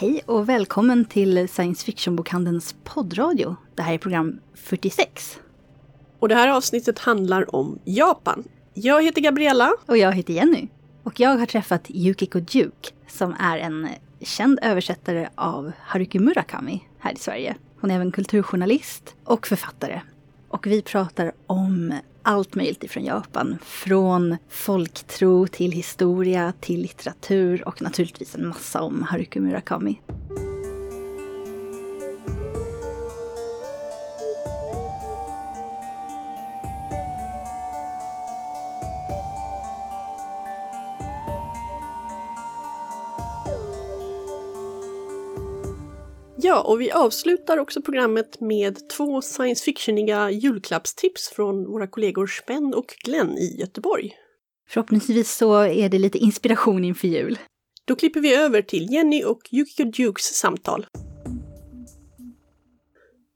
Hej och välkommen till Science Fiction-bokhandelns poddradio. Det här är program 46. Och det här avsnittet handlar om Japan. Jag heter Gabriella. Och jag heter Jenny. Och jag har träffat Yukiko Duke som är en känd översättare av Haruki Murakami här i Sverige. Hon är även kulturjournalist och författare. Och vi pratar om allt möjligt ifrån Japan. Från folktro till historia till litteratur och naturligtvis en massa om Haruki Murakami. Ja, och vi avslutar också programmet med två science fictioniga julklappstips från våra kollegor Spen och Glenn i Göteborg. Förhoppningsvis så är det lite inspiration inför jul. Då klipper vi över till Jenny och Yukiko Dukes samtal.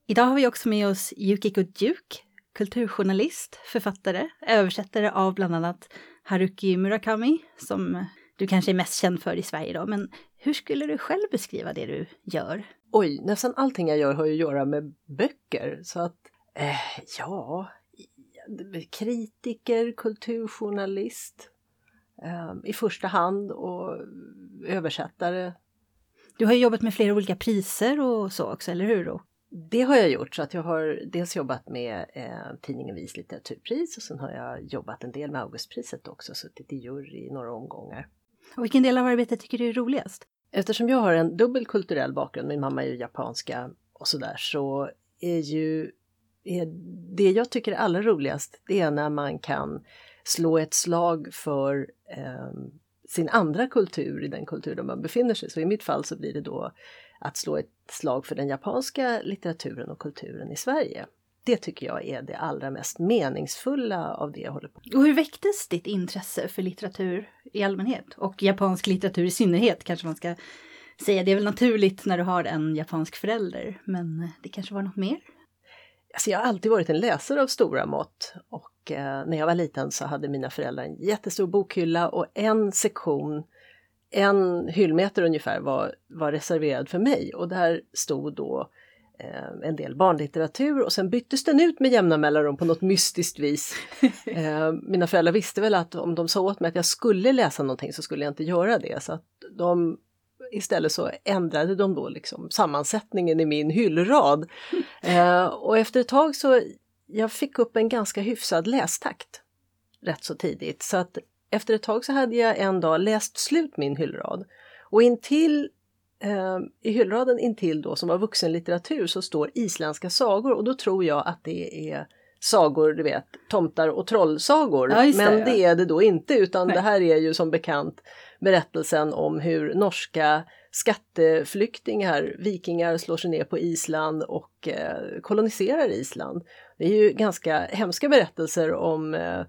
Idag har vi också med oss Yukiko Duke, kulturjournalist, författare, översättare av bland annat Haruki Murakami, som du kanske är mest känd för i Sverige då. Men hur skulle du själv beskriva det du gör? Oj, nästan allting jag gör har ju att göra med böcker. Så att, eh, ja, kritiker, kulturjournalist eh, i första hand och översättare. Du har ju jobbat med flera olika priser och så också, eller hur? Då? Det har jag gjort, så att jag har dels jobbat med eh, tidningen Vis litteraturpris och sen har jag jobbat en del med Augustpriset också, suttit i jury i några omgångar. Och vilken del av arbetet tycker du är roligast? Eftersom jag har en dubbel kulturell bakgrund, min mamma är ju japanska och sådär, så är ju är det jag tycker är allra roligast, det är när man kan slå ett slag för eh, sin andra kultur i den kultur där man befinner sig. Så i mitt fall så blir det då att slå ett slag för den japanska litteraturen och kulturen i Sverige. Det tycker jag är det allra mest meningsfulla av det jag håller på med. Och hur väcktes ditt intresse för litteratur i allmänhet och japansk litteratur i synnerhet kanske man ska säga. Det är väl naturligt när du har en japansk förälder, men det kanske var något mer? Alltså jag har alltid varit en läsare av stora mått och eh, när jag var liten så hade mina föräldrar en jättestor bokhylla och en sektion, en hyllmeter ungefär var, var reserverad för mig och där stod då en del barnlitteratur och sen byttes den ut med jämna mellanrum på något mystiskt vis. Eh, mina föräldrar visste väl att om de sa åt mig att jag skulle läsa någonting så skulle jag inte göra det. Så att de, istället så ändrade de då liksom sammansättningen i min hyllrad. Eh, och efter ett tag så jag fick upp en ganska hyfsad lästakt rätt så tidigt. Så att efter ett tag så hade jag en dag läst slut min hyllrad. Och intill eh, i hyllraden intill då som var vuxenlitteratur så står isländska sagor och då tror jag att det är sagor, du vet, tomtar och trollsagor. Ja, det, Men ja. det är det då inte utan Nej. det här är ju som bekant berättelsen om hur norska skatteflyktingar, vikingar, slår sig ner på Island och eh, koloniserar Island. Det är ju ganska hemska berättelser om eh,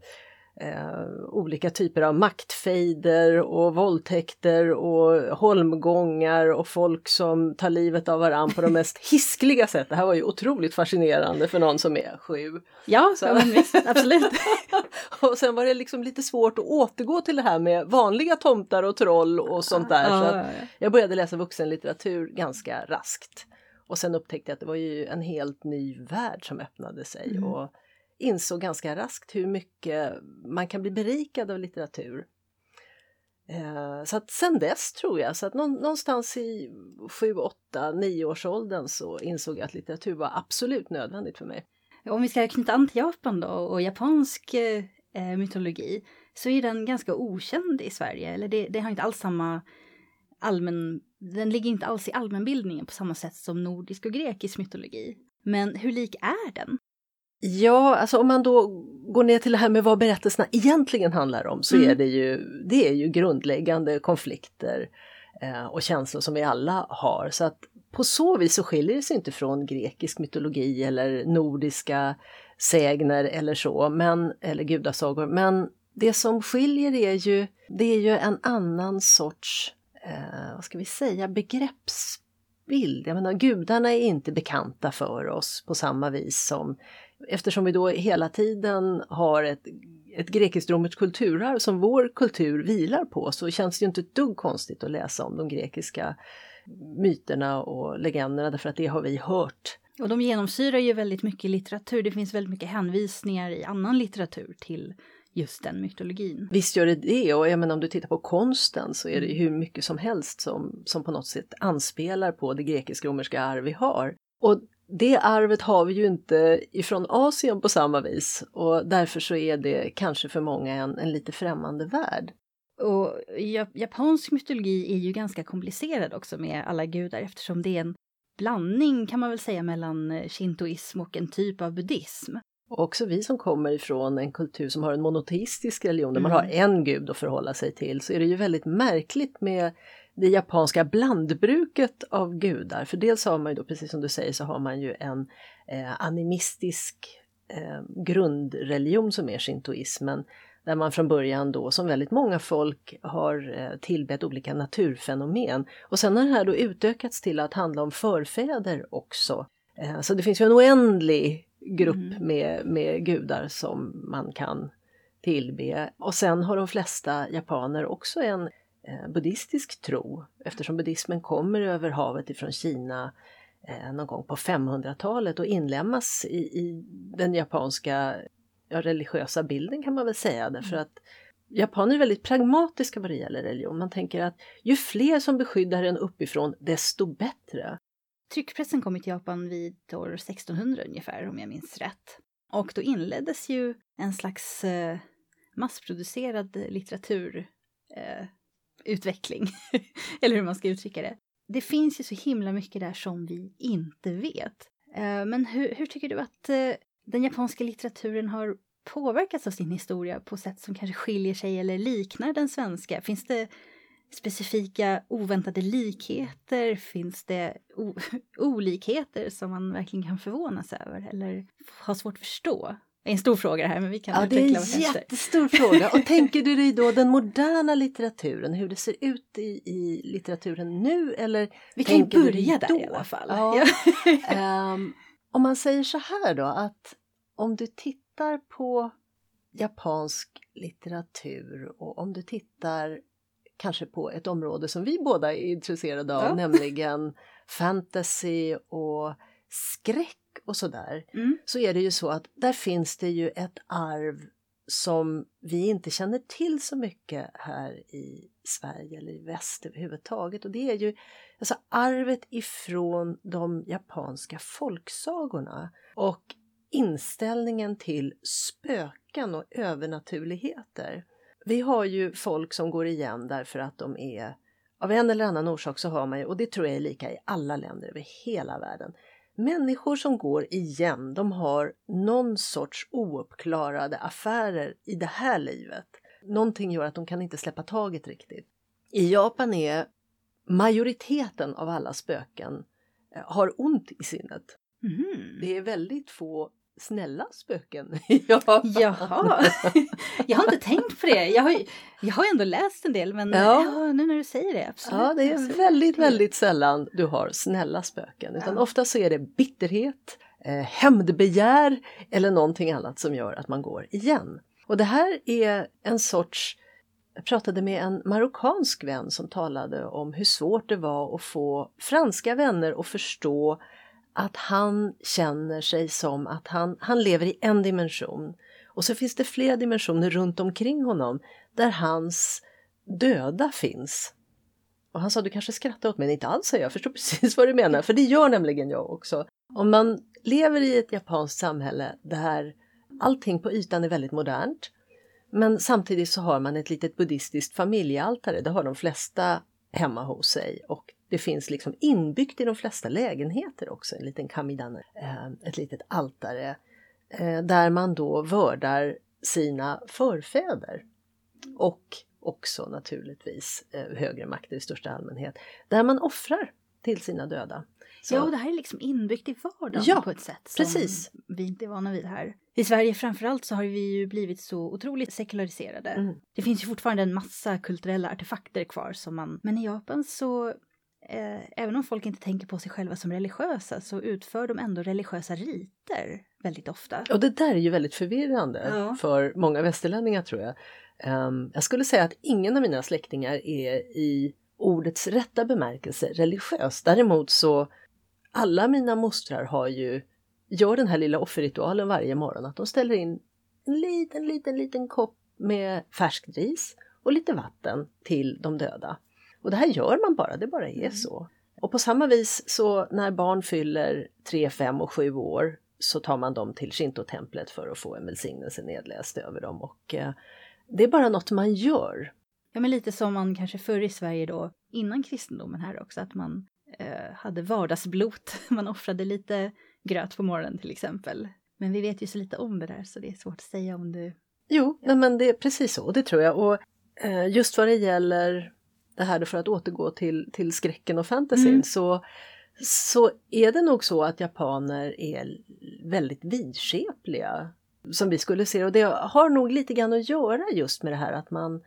eh, olika typer av maktfejder och våldtäkter och holmgångar och folk som tar livet av varann på de mest hiskliga sätt. Det här var ju otroligt fascinerande för någon som är sju. Ja, Så- ja visst, absolut. Och sen var det liksom lite svårt att återgå till det här med vanliga tomtar och troll och sånt där. Så Ja, ja. jag började läsa vuxenlitteratur ganska raskt. Och sen upptäckte jag att det var ju en helt ny värld som öppnade sig Mm. och insåg ganska raskt hur mycket man kan bli berikad av litteratur. Eh, så att sen dess tror jag, så att någonstans i 7, 8, 9 års åldern så insåg jag att litteratur var absolut nödvändigt för mig. Om vi ska knyta an till Japan då och japansk eh, mytologi så är den ganska okänd i Sverige. Eller det, det har inte alls samma allmän... Den ligger inte alls i allmänbildningen på samma sätt som nordisk och grekisk mytologi. Men hur lik är den? Ja, alltså om man då går ner till det här med vad berättelserna egentligen handlar om så Mm. är det ju, det är ju grundläggande konflikter eh, och känslor som vi alla har. Så att på så vis så skiljer det sig inte från grekisk mytologi eller nordiska sägner eller så, men, eller gudasagor. Men det som skiljer är ju, det är ju en annan sorts, eh, vad ska vi säga, begreppsbild. Jag menar, gudarna är inte bekanta för oss på samma vis som eftersom vi då hela tiden har ett, ett grekiskt-romerskt kulturarv som vår kultur vilar på så känns det ju inte ett dugg konstigt att läsa om de grekiska myterna och legenderna därför att det har vi hört. Och de genomsyrar ju väldigt mycket litteratur. Det finns väldigt mycket hänvisningar i annan litteratur till just den mytologin. Visst gör det det och jag menar om du tittar på konsten så är det hur mycket som helst som, som på något sätt anspelar på det grekisk-romerska arv vi har. Och det arvet har vi ju inte ifrån Asien på samma vis och därför så är det kanske för många en, en lite främmande värld. Och japansk mytologi är ju ganska komplicerad också med alla gudar eftersom det är en blandning kan man väl säga mellan shintoism och en typ av buddhism. Och också vi som kommer ifrån en kultur som har en monoteistisk religion där mm. man har en gud att förhålla sig till så är det ju väldigt märkligt med det japanska blandbruket av gudar. För dels har man ju då, precis som du säger, så har man ju en eh, animistisk eh, grundreligion som är shintoismen. Där man från början då, som väldigt många folk, har eh, tillbett olika naturfenomen. Och sen har det här då utökats till att handla om förfäder också. Eh, så det finns ju en oändlig grupp mm. med, med gudar som man kan tillbe. Och sen har de flesta japaner också en buddhistisk tro eftersom buddhismen kommer över havet ifrån Kina eh, någon gång på 500-talet och inlemmas i, i den japanska ja, religiösa bilden kan man väl säga därför att japaner är väldigt pragmatiska vad det gäller religion. Man tänker att ju fler som beskyddar en uppifrån desto bättre. Tryckpressen kom till Japan vid år 1600 ungefär om jag minns rätt. Och då inleddes ju en slags eh, massproducerad litteraturutveckling utveckling, Eller hur man ska uttrycka det. Det finns ju så himla mycket där som vi inte vet. Eh, men hur, hur, tycker du att eh, den japanska litteraturen har påverkats av sin historia på sätt som kanske skiljer sig eller liknar den svenska? Finns det specifika oväntade likheter? Finns det olikheter som man verkligen kan förvånas över eller ha svårt att förstå? Det är en stor fråga det här men vi kan Ja det är en jättestor fråga och tänker du dig då den moderna litteraturen, hur det ser ut i, i litteraturen nu eller? Vi kan ju börja där i alla fall. Ja. um, om man säger så här då att om du tittar på japansk litteratur och om du tittar kanske på ett område som vi båda är intresserade av, ja. nämligen fantasy och skräck och sådär, mm. så är det ju så att där finns det ju ett arv som vi inte känner till så mycket här i Sverige eller i väst överhuvudtaget. Och det är ju alltså arvet ifrån de japanska folksagorna och inställningen till spöken och övernaturligheter. Vi har ju folk som går igen därför att de är av en eller annan orsak så har man ju, och det tror jag är lika i alla länder över hela världen, människor som går igen, de har någon sorts ouppklarade affärer i det här livet. Någonting gör att de kan inte släppa taget riktigt. I Japan är majoriteten av alla spöken eh, har ont i sinnet. Mm. Det är väldigt få snälla spöken. ja. Jaha, jag har inte tänkt på det. Jag har, jag har ändå läst en del men ja. ja nu när du säger det, absolut. Ja, det är väldigt, väldigt sällan du har snälla spöken utan ja. ofta så är det bitterhet, eh, hämndbegär eller någonting annat som gör att man går igen. Och det här är en sorts jag pratade med en marockansk vän som talade om hur svårt det var att få franska vänner att förstå att han känner sig som att han, han lever i en dimension. Och så finns det flera dimensioner runt omkring honom där hans döda finns. Och han sa, du kanske skrattar åt mig, inte alls jag förstår precis vad du menar, för det gör nämligen jag också. Om man lever i ett japanskt samhälle där allting på ytan är väldigt modernt, men samtidigt så har man ett litet buddhistiskt familjealtare, det har de flesta hemma hos sig och det finns liksom inbyggt i de flesta lägenheter också en liten kamidana, eh, ett litet altare eh, där man då vördar sina förfäder. Och också naturligtvis eh, högre makter i största allmänhet, där man offrar till sina döda. Så. Ja, och det här är liksom inbyggt i vardagen ja, på ett sätt som precis. vi inte är vana vid här. I Sverige framförallt så har vi ju blivit så otroligt sekulariserade. Mm. Det finns ju fortfarande en massa kulturella artefakter kvar som man... Men i Japan så eh, även om folk inte tänker på sig själva som religiösa så utför de ändå religiösa riter väldigt ofta. Och det där är ju väldigt förvirrande ja. för många västerlänningar tror jag. Um, jag skulle säga att ingen av mina släktingar är i ordets rätta bemärkelse religiös. Däremot så alla mina mostrar har ju, gör den här lilla offerritualen varje morgon att de ställer in en liten, liten, liten kopp med färskt ris och lite vatten till de döda. Och det här gör man bara, det bara är mm. så. Och på samma vis så när barn fyller 3, 5 och 7 år så tar man dem till Shinto-templet för att få en välsignelse nedläst över dem. Och eh, det är bara något man gör. Ja, men lite som man kanske förr i Sverige då, innan kristendomen här också, att man eh, hade vardagsblot. Man offrade lite gröt på morgonen till exempel. Men vi vet ju så lite om det där så det är svårt att säga om du... Jo, ja. men det är precis så, det tror jag. Och eh, just vad det gäller det här för att återgå till, till skräcken och fantasyn mm. så, så är det nog så att japaner är väldigt vidskepliga som vi skulle se och det har nog lite grann att göra just med det här att man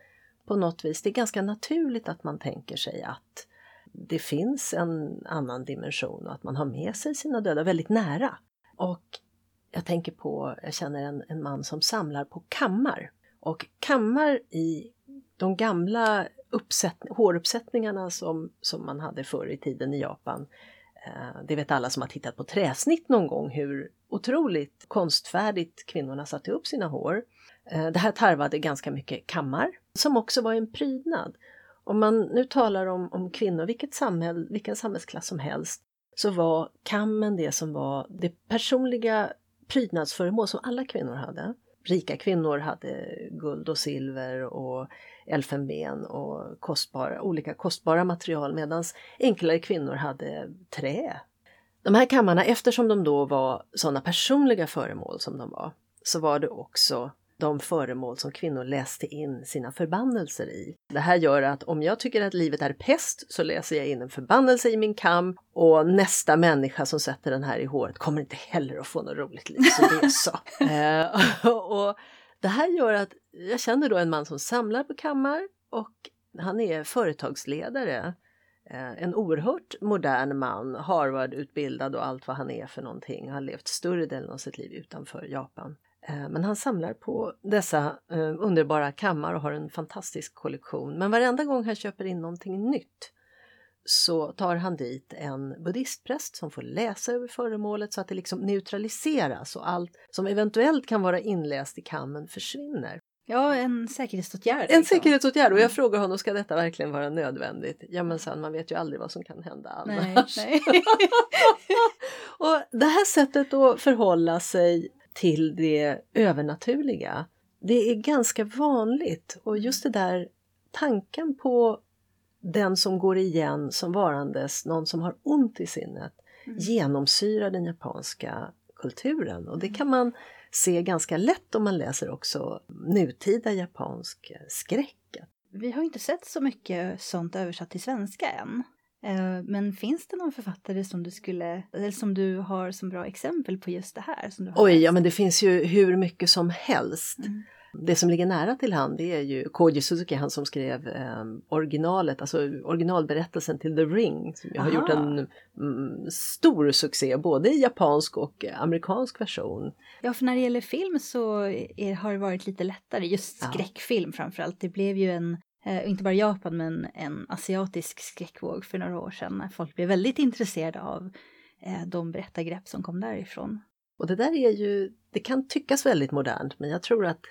på något vis, det är ganska naturligt att man tänker sig att det finns en annan dimension och att man har med sig sina döda väldigt nära. Och jag tänker på, jag känner en, en man som samlar på kammar. Och kammar i de gamla håruppsättningarna som, som man hade förr i tiden i Japan. Eh, det vet alla som har tittat på träsnitt någon gång hur otroligt konstfärdigt kvinnorna satte upp sina hår. Eh, det här tarvade ganska mycket kammar som också var en prydnad. Om man nu talar om, om kvinnor, vilket samhäll, vilken samhällsklass som helst, så var kammen det som var det personliga prydnadsföremål som alla kvinnor hade. Rika kvinnor hade guld och silver och elfenben och kostbara, olika kostbara material medan enklare kvinnor hade trä. De här kammarna, eftersom de då var sådana personliga föremål som de var, så var det också de föremål som kvinnor läste in sina förbannelser i. Det här gör att om jag tycker att livet är pest så läser jag in en förbannelse i min kam och nästa människa som sätter den här i håret kommer inte heller att få något roligt liv. Så det så. eh, och det här gör att jag känner då en man som samlar på kammar och han är företagsledare. Eh, en oerhört modern man, Harvard-utbildad och allt vad han är för någonting. Han har levt större delen av sitt liv utanför Japan. Eh, men han samlar på dessa eh, underbara kammar och har en fantastisk kollektion. Men varenda gång han köper in någonting nytt så tar han dit en buddhistpräst som får läsa över föremålet så att det liksom neutraliseras och allt som eventuellt kan vara inläst i kammen försvinner. Ja, en säkerhetsåtgärd. En liksom. säkerhetsåtgärd och jag mm. frågar honom, ska detta verkligen vara nödvändigt? Ja men sen, man vet ju aldrig vad som kan hända annars. Nej, nej. och det här sättet att förhålla sig till det övernaturliga. Det är ganska vanligt och just det där tanken på den som går igen som varandes någon som har ont i sinnet mm. genomsyrar den japanska kulturen och det kan man se ganska lätt om man läser också nutida japansk skräck. Vi har inte sett så mycket sånt översatt till svenska än. Eh, men finns det någon författare som du skulle, eller som du har som bra exempel på just det här? Som du har Oj, läst? ja men det finns ju hur mycket som helst. Mm. Det som ligger nära till hand det är ju Koji Suzuki, han som skrev eh, originalet, alltså originalberättelsen till The Ring. Som har gjort en mm, stor succé både i japansk och amerikansk version. Ja, för när det gäller film så är, har det varit lite lättare, just skräckfilm ja. framförallt. Det blev ju en eh, inte bara Japan men en asiatisk skräckvåg för några år sedan när folk blev väldigt intresserade av eh, de berättargrepp som kom därifrån. Och det där är ju, det kan tyckas väldigt modernt men jag tror att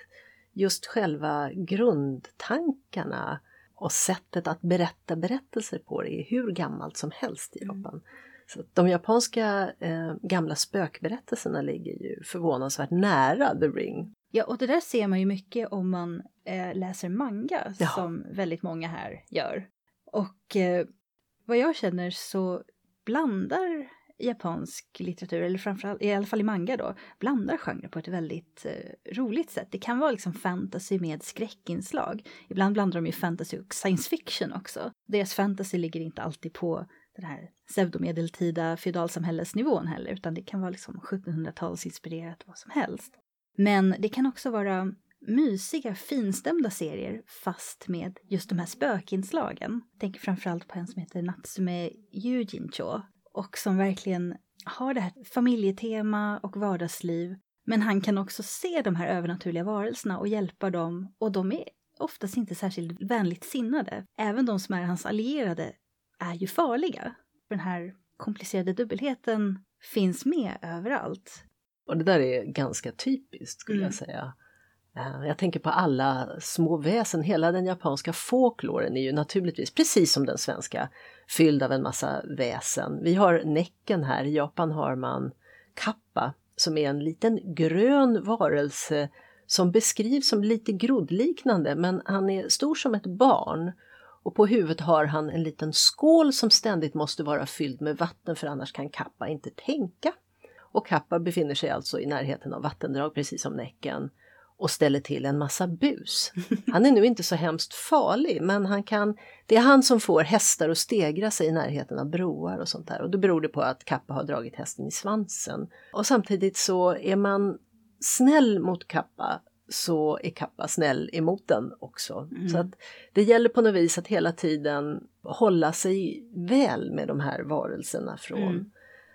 just själva grundtankarna och sättet att berätta berättelser på det är hur gammalt som helst i mm. Japan. Mm. Så de japanska eh, gamla spökberättelserna ligger ju förvånansvärt nära The Ring. Ja, och det där ser man ju mycket om man eh, läser manga ja. som väldigt många här gör. Och eh, vad jag känner så blandar japansk litteratur, eller framförallt i alla fall i manga då, blandar genrer på ett väldigt eh, roligt sätt. Det kan vara liksom fantasy med skräckinslag. Ibland blandar de ju fantasy och science fiction också. Deras fantasy ligger inte alltid på den här pseudomedeltida feodalsamhällesnivån heller, utan det kan vara liksom 1700-talsinspirerat vad som helst. Men det kan också vara mysiga, finstämda serier fast med just de här spökinslagen. Jag tänker framförallt på en som heter Natsume Yujincho och som verkligen har det här familjetema och vardagsliv. Men han kan också se de här övernaturliga varelserna och hjälpa dem och de är oftast inte särskilt vänligt sinnade. Även de som är hans allierade är ju farliga. Den här komplicerade dubbelheten finns med överallt. Och det där är ganska typiskt skulle Mm. jag säga. Eh, jag tänker på alla små väsen, hela den japanska folkloren är ju naturligtvis precis som den svenska fylld av en massa väsen. Vi har näcken här, i Japan har man kappa som är en liten grön varelse som beskrivs som lite groddliknande men han är stor som ett barn och på huvudet har han en liten skål som ständigt måste vara fylld med vatten för annars kan kappa inte tänka. Och Kappa befinner sig alltså i närheten av vattendrag precis som Näcken och ställer till en massa bus. Han är nu inte så hemskt farlig men han kan, det är han som får hästar att stegra sig i närheten av broar och sånt där och då beror det på att Kappa har dragit hästen i svansen. Och samtidigt så är man snäll mot Kappa så är Kappa snäll emot den också. Mm. Så att det gäller på något vis att hela tiden hålla sig väl med de här varelserna från Mm.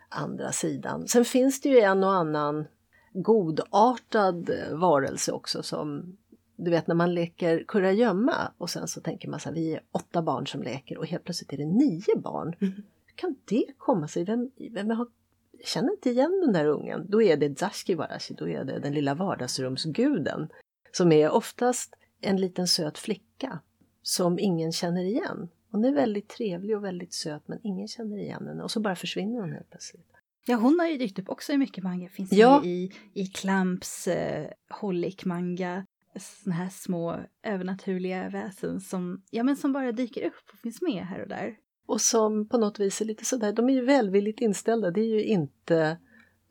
andra sidan. Sen finns det ju en och annan godartad varelse också som du vet när man leker kurragömma och sen så tänker man så här, vi är åtta barn som leker och helt plötsligt är det nio barn. Mm. Hur kan det komma sig? Vem, vem har, jag känner inte igen den där ungen. Då är det Zaski Warashi, då är det den lilla vardagsrumsguden som är oftast en liten söt flicka som ingen känner igen. Hon är väldigt trevlig och väldigt söt men ingen känner igen henne och så bara försvinner hon helt plötsligt. Ja, hon har ju dykt upp också i mycket manga. Finns Ja. i, i Clamps eh, Holic-manga. Såna här små övernaturliga väsen som, ja, men som bara dyker upp och finns med här och där. Och som på något vis är lite sådär, de är ju välvilligt inställda. Det är ju inte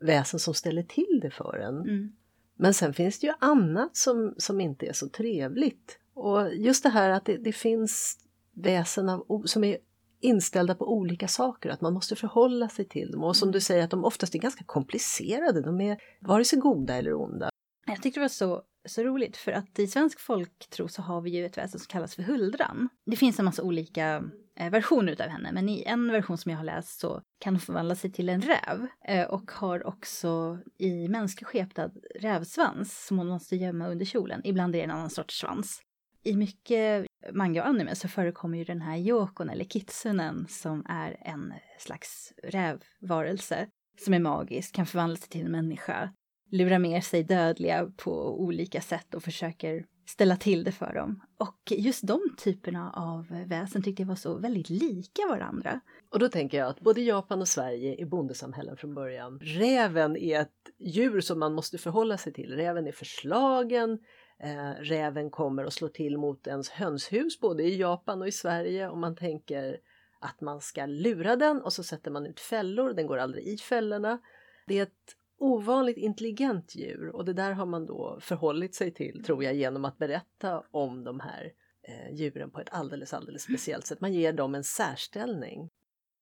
väsen som ställer till det för en. Mm. Men sen finns det ju annat som, som inte är så trevligt. Och just det här att det, det finns väsen av, som är inställda på olika saker, att man måste förhålla sig till dem. Och som du säger, att de oftast är ganska komplicerade. De är vare sig goda eller onda. Jag tyckte det var så, så roligt för att i svensk folktro så har vi ju ett väsen som kallas för huldran. Det finns en massa olika eh, versioner utav henne men i en version som jag har läst så kan hon förvandla sig till en räv eh, och har också i mänsklig skepnad rävsvans som hon måste gömma under kjolen. Ibland är det en annan sorts svans. I mycket manga och anime så förekommer ju den här yokon eller kitsunen som är en slags rävvarelse som är magisk, kan förvandla sig till en människa lurar med sig dödliga på olika sätt och försöker ställa till det för dem. Och just de typerna av väsen tyckte jag var så väldigt lika varandra. Och då tänker jag att både Japan och Sverige är bondesamhällen från början. Räven är ett djur som man måste förhålla sig till. Räven är förslagen. Eh, räven kommer och slår till mot ens hönshus både i Japan och i Sverige. Och man tänker att man ska lura den och så sätter man ut fällor. Den går aldrig i fällorna. Det är ett ovanligt intelligent djur och det där har man då förhållit sig till tror jag genom att berätta om de här eh, djuren på ett alldeles, alldeles speciellt sätt. Man ger dem en särställning.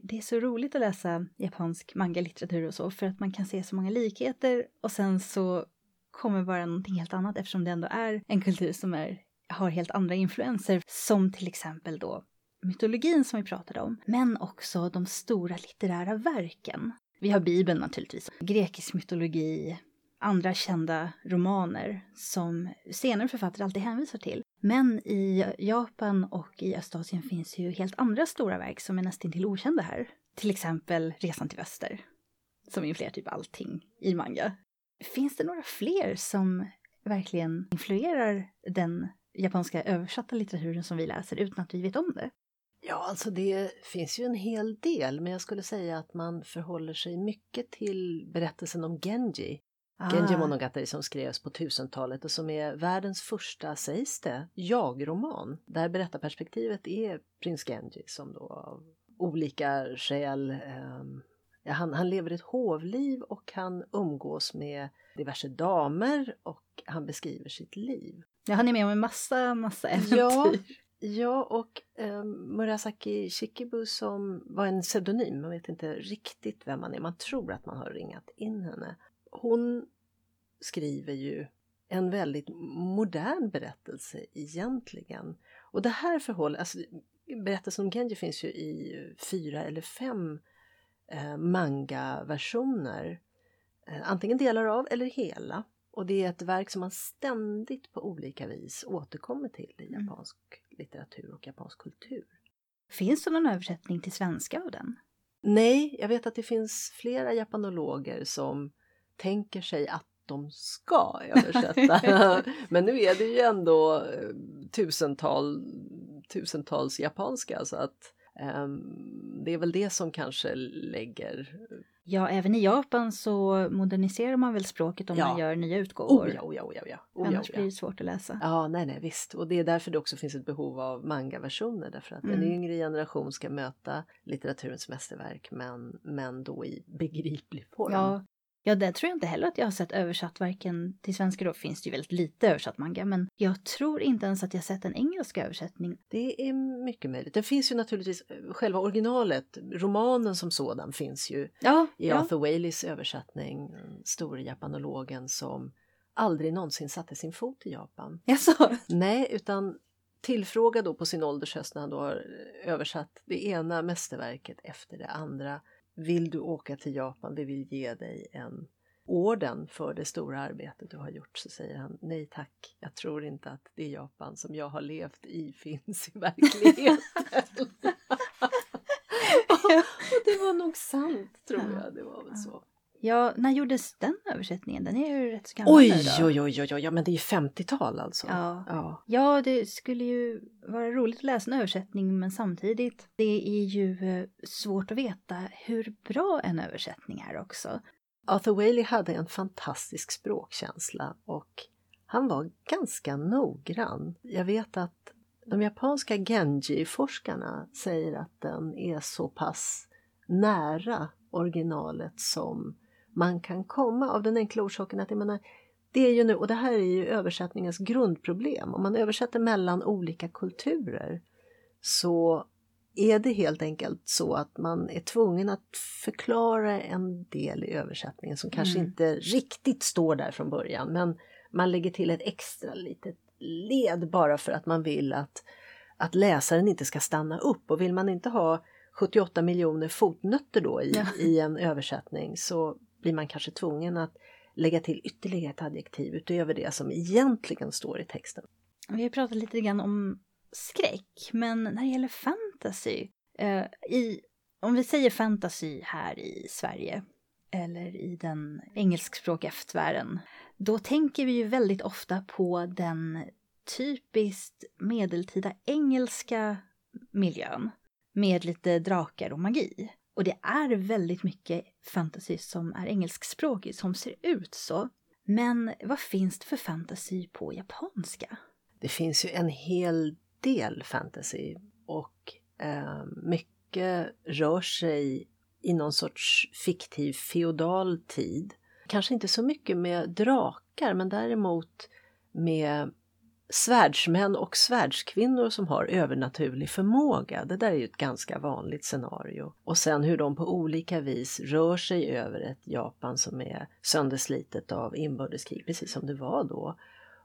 Det är så roligt att läsa japansk manga-litteratur och så för att man kan se så många likheter och sen så kommer vara någonting helt annat eftersom det ändå är en kultur som är, har helt andra influenser som till exempel då mytologin som vi pratade om, men också de stora litterära verken. Vi har Bibeln naturligtvis, grekisk mytologi, andra kända romaner som senare författare alltid hänvisar till. Men i Japan och i Östasien finns ju helt andra stora verk som är nästan till okända här. Till exempel Resan till Väster, som influerar typ allting i manga. Finns det några fler som verkligen influerar den japanska översatta litteraturen som vi läser utan att vi vet om det? Ja, alltså det finns ju en hel del, men jag skulle säga att man förhåller sig mycket till berättelsen om Genji. Genji Monogatari som skrevs på 1000-talet och som är världens första, sägs det, jag-roman. Där berättarperspektivet är prins Genji som då av olika skäl Ja, han, han lever ett hovliv och han umgås med diverse damer och han beskriver sitt liv. Ja, han är med om en massa, massa äventyr. Ja, Ja, och eh, Murasaki Shikibu som var en pseudonym, man vet inte riktigt vem man är, man tror att man har ringat in henne. Hon skriver ju en väldigt modern berättelse egentligen. Och det här förhållandet, alltså berättelsen om Genji finns ju i fyra eller fem eh, manga-versioner. Eh, antingen delar av eller hela. Och det är ett verk som man ständigt på olika vis återkommer till i Mm. japansk litteratur och japansk kultur. Finns det någon översättning till svenska av den? Nej, jag vet att det finns flera japanologer som tänker sig att de ska översätta. Men nu är det ju ändå eh, tusental, tusentals japanska så att det är väl det som kanske lägger... Ja, även i Japan så moderniserar man väl språket om Ja. man gör nya utgåvor. Oh ja, oh ja, oh ja, oh ja. Oh ja, Annars oh blir ja. det svårt att läsa. Ja, nej, nej, visst. Och det är därför det också finns ett behov av manga-versioner. Därför att en Mm. yngre generation ska möta litteraturens mästerverk men, men då i begriplig form. Ja, ja, det tror jag inte heller att jag har sett översatt. Varken till svenska då finns det ju väldigt lite översatt manga. Men jag tror inte ens att jag sett en engelsk översättning. Det är mycket möjligt. Det finns ju naturligtvis eh, själva originalet, romanen som sådan finns ju Ja, i ja. Arthur Whaleys översättning, store japanologen som aldrig någonsin satte sin fot i Japan. Jaså? Nej, utan tillfrågad då på sin ålders höst när han då har översatt det ena mästerverket efter det andra. Vill du åka till Japan? Vi vill ge dig en orden för det stora arbetet du har gjort. Så säger han nej tack, jag tror inte att det Japan som jag har levt i finns i verkligheten. och, och det var nog sant tror jag, det var väl så. Ja, när gjordes den översättningen? Den är ju rätt så gammal Oj, nu då. oj, oj, oj, oj, ja men det är ju 50-tal alltså. Ja. ja. Ja, det skulle ju vara roligt att läsa en översättning men samtidigt, det är ju eh, svårt att veta hur bra en översättning är också. Arthur Whaley hade en fantastisk språkkänsla och han var ganska noggrann. Jag vet att de japanska Genji-forskarna säger att den är så pass nära originalet som man kan komma av den enkla orsaken att jag menar, det är ju nu, och det här är ju översättningens grundproblem, om man översätter mellan olika kulturer så är det helt enkelt så att man är tvungen att förklara en del i översättningen som kanske Mm. inte riktigt står där från början men man lägger till ett extra litet led bara för att man vill att, att läsaren inte ska stanna upp och vill man inte ha 78 miljoner fotnötter då i, Ja. i en översättning så blir man kanske tvungen att lägga till ytterligare ett adjektiv utöver det som egentligen står i texten. Vi har pratat lite grann om skräck, men när det gäller fantasy, eh, i, om vi säger fantasy här i Sverige, eller i den engelskspråkiga eftervärlden, då tänker vi ju väldigt ofta på den typiskt medeltida engelska miljön med lite drakar och magi. Och det är väldigt mycket fantasy som är engelskspråkig som ser ut så. Men vad finns det för fantasy på japanska? Det finns ju en hel del fantasy och eh, mycket rör sig i någon sorts fiktiv feodal tid. Kanske inte så mycket med drakar men däremot med svärdsmän och svärdskvinnor som har övernaturlig förmåga. Det där är ju ett ganska vanligt scenario. Och sen hur de på olika vis rör sig över ett Japan som är sönderslitet av inbördeskrig, precis som det var då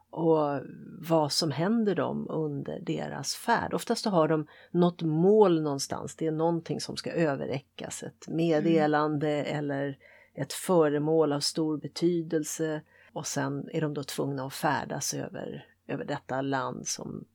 och vad som händer dem under deras färd. Oftast så har de något mål någonstans, det är någonting som ska överräckas, ett meddelande eller ett föremål av stor betydelse och sen är de då tvungna att färdas över, över detta land som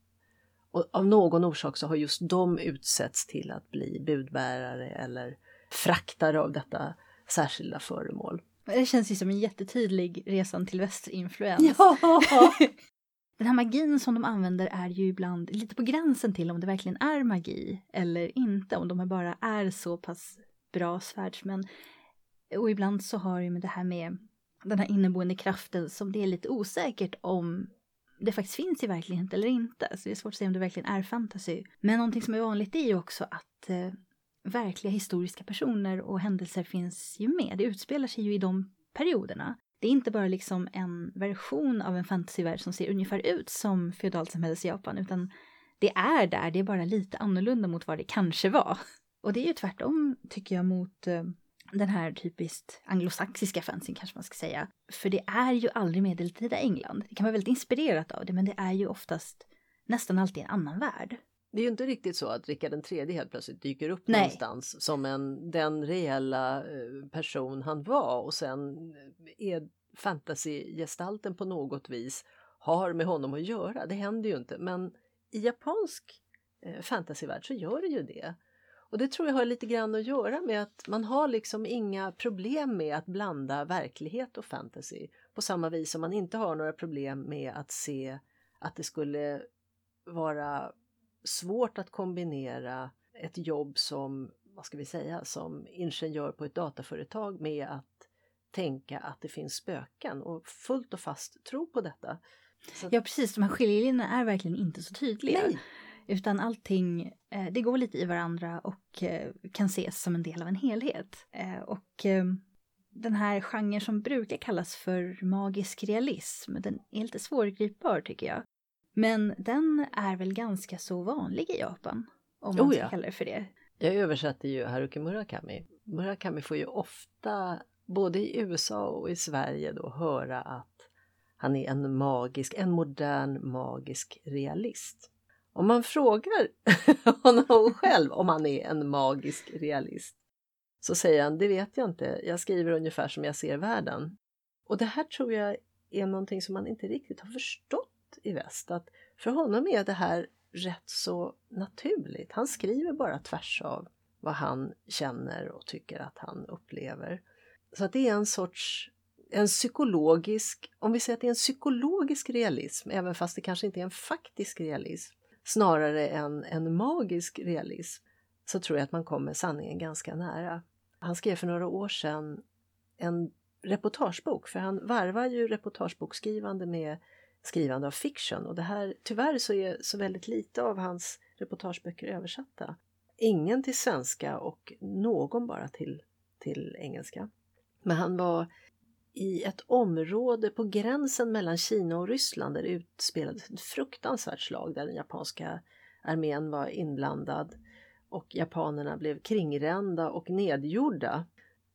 och av någon orsak så har just de utsetts till att bli budbärare eller fraktare av detta särskilda föremål. Det känns ju som en jättetydlig resan till västerinfluens. Ja! Den här magin som de använder är ju ibland lite på gränsen till om det verkligen är magi eller inte, om de bara är så pass bra svärdsmän. Och ibland så har ju med det här med den här inneboende kraften som det är lite osäkert om det faktiskt finns i verkligheten eller inte. Så det är svårt att säga om det verkligen är fantasy. Men någonting som är vanligt är ju också att eh, verkliga historiska personer och händelser finns ju med. Det utspelar sig ju i de perioderna. Det är inte bara liksom en version av en fantasyvärld som ser ungefär ut som feodalsamhällets Japan, utan det är där, det är bara lite annorlunda mot vad det kanske var. Och det är ju tvärtom, tycker jag, mot eh, den här typiskt anglosaxiska fantasyn kanske man ska säga. För det är ju aldrig medeltida England. Det kan vara väldigt inspirerat av det, men det är ju oftast nästan alltid en annan värld. Det är ju inte riktigt så att Rickard den tredje helt plötsligt dyker upp Nej. någonstans som en, den reella eh, person han var och sen är fantasygestalten på något vis har med honom att göra. Det händer ju inte, men i japansk eh, fantasyvärld så gör det ju det. Och det tror jag har lite grann att göra med att man har liksom inga problem med att blanda verklighet och fantasy. På samma vis som man inte har några problem med att se att det skulle vara svårt att kombinera ett jobb som, vad ska vi säga, som ingenjör på ett dataföretag med att tänka att det finns spöken och fullt och fast tro på detta. Så... Ja precis, de här skiljelinjerna är verkligen inte så tydliga. Nej. Utan allting, eh, det går lite i varandra och eh, kan ses som en del av en helhet. Eh, och den här genren som brukar kallas för magisk realism, den är lite svårgripbar tycker jag. Men den är väl ganska så vanlig i Japan, om man oh ja. kalla det för det. Jag översätter ju Haruki Murakami. Murakami får ju ofta, både i USA och i Sverige, då höra att han är en magisk, en modern magisk realist. Om man frågar honom själv om han är en magisk realist så säger han, det vet jag inte, jag skriver ungefär som jag ser världen. Och det här tror jag är någonting som man inte riktigt har förstått i väst, att för honom är det här rätt så naturligt. Han skriver bara tvärs av vad han känner och tycker att han upplever. Så att det är en sorts en psykologisk, om vi säger att det är en psykologisk realism, även fast det kanske inte är en faktisk realism, snarare än en magisk realism, så tror jag att man kommer sanningen ganska nära. Han skrev för några år sedan en reportagebok, för han varvar ju reportageboksskrivande med skrivande av fiction och det här, tyvärr så är så väldigt lite av hans reportageböcker översatta. Ingen till svenska och någon bara till, till engelska. Men han var i ett område på gränsen mellan Kina och Ryssland där det utspelades ett fruktansvärt slag där den japanska armén var inblandad och japanerna blev kringrända och nedgjorda.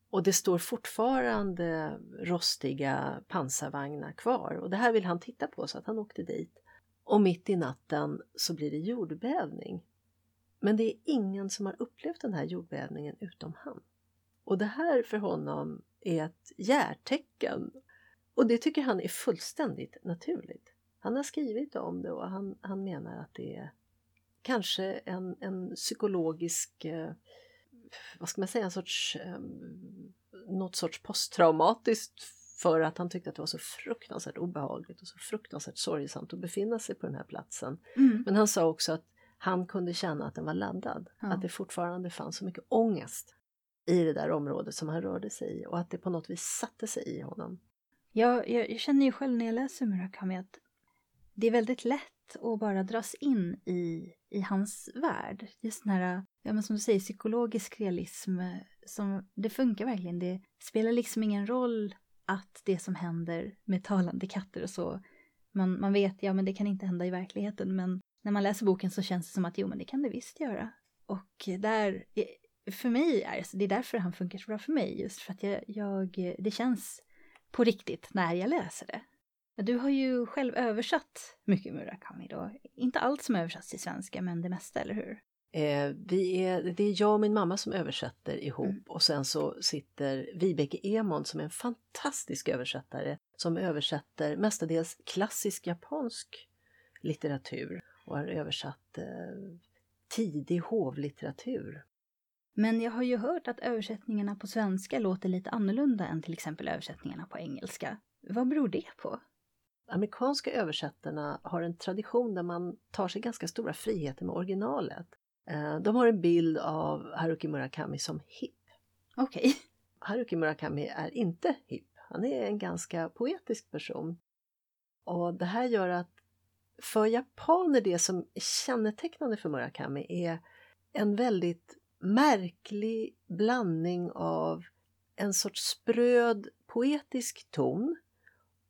Och det står fortfarande rostiga pansarvagnar kvar och det här vill han titta på så att han åkte dit. Och mitt i natten så blir det jordbävning. Men det är ingen som har upplevt den här jordbävningen utom han. Och det här för honom är ett järtecken. Och det tycker han är fullständigt naturligt. Han har skrivit om det och han, han menar att det är kanske en, en psykologisk, eh, vad ska man säga, en sorts, eh, något sorts posttraumatiskt för att han tyckte att det var så fruktansvärt obehagligt och så fruktansvärt sorgesamt att befinna sig på den här platsen. Mm. Men han sa också att han kunde känna att den var laddad, ja. att det fortfarande fanns så mycket ångest i det där området som han rörde sig i och att det på något vis satte sig i honom. Ja, jag, jag känner ju själv när jag läser Murakami att det är väldigt lätt att bara dras in i, i hans värld. Just den här, ja men som du säger, psykologisk realism. Eh, som, det funkar verkligen. Det spelar liksom ingen roll att det som händer med talande katter och så, man, man vet, ja men det kan inte hända i verkligheten, men när man läser boken så känns det som att jo men det kan det visst göra. Och där, för mig är det, det är därför han funkar så bra för mig, just för att jag, jag, det känns på riktigt när jag läser det. Du har ju själv översatt mycket Murakami då. Inte allt som översatts till svenska, men det mesta, eller hur? Eh, vi är, det är jag och min mamma som översätter ihop mm. och sen så sitter Vibeke Emond som är en fantastisk översättare som översätter mestadels klassisk japansk litteratur och har översatt eh, tidig hovlitteratur. Men jag har ju hört att översättningarna på svenska låter lite annorlunda än till exempel översättningarna på engelska. Vad beror det på? Amerikanska översättarna har en tradition där man tar sig ganska stora friheter med originalet. Eh, de har en bild av Haruki Murakami som hipp. Okej. Okay. Haruki Murakami är inte hipp. Han är en ganska poetisk person. Och det här gör att för japaner det som är kännetecknande för Murakami är en väldigt märklig blandning av en sorts spröd poetisk ton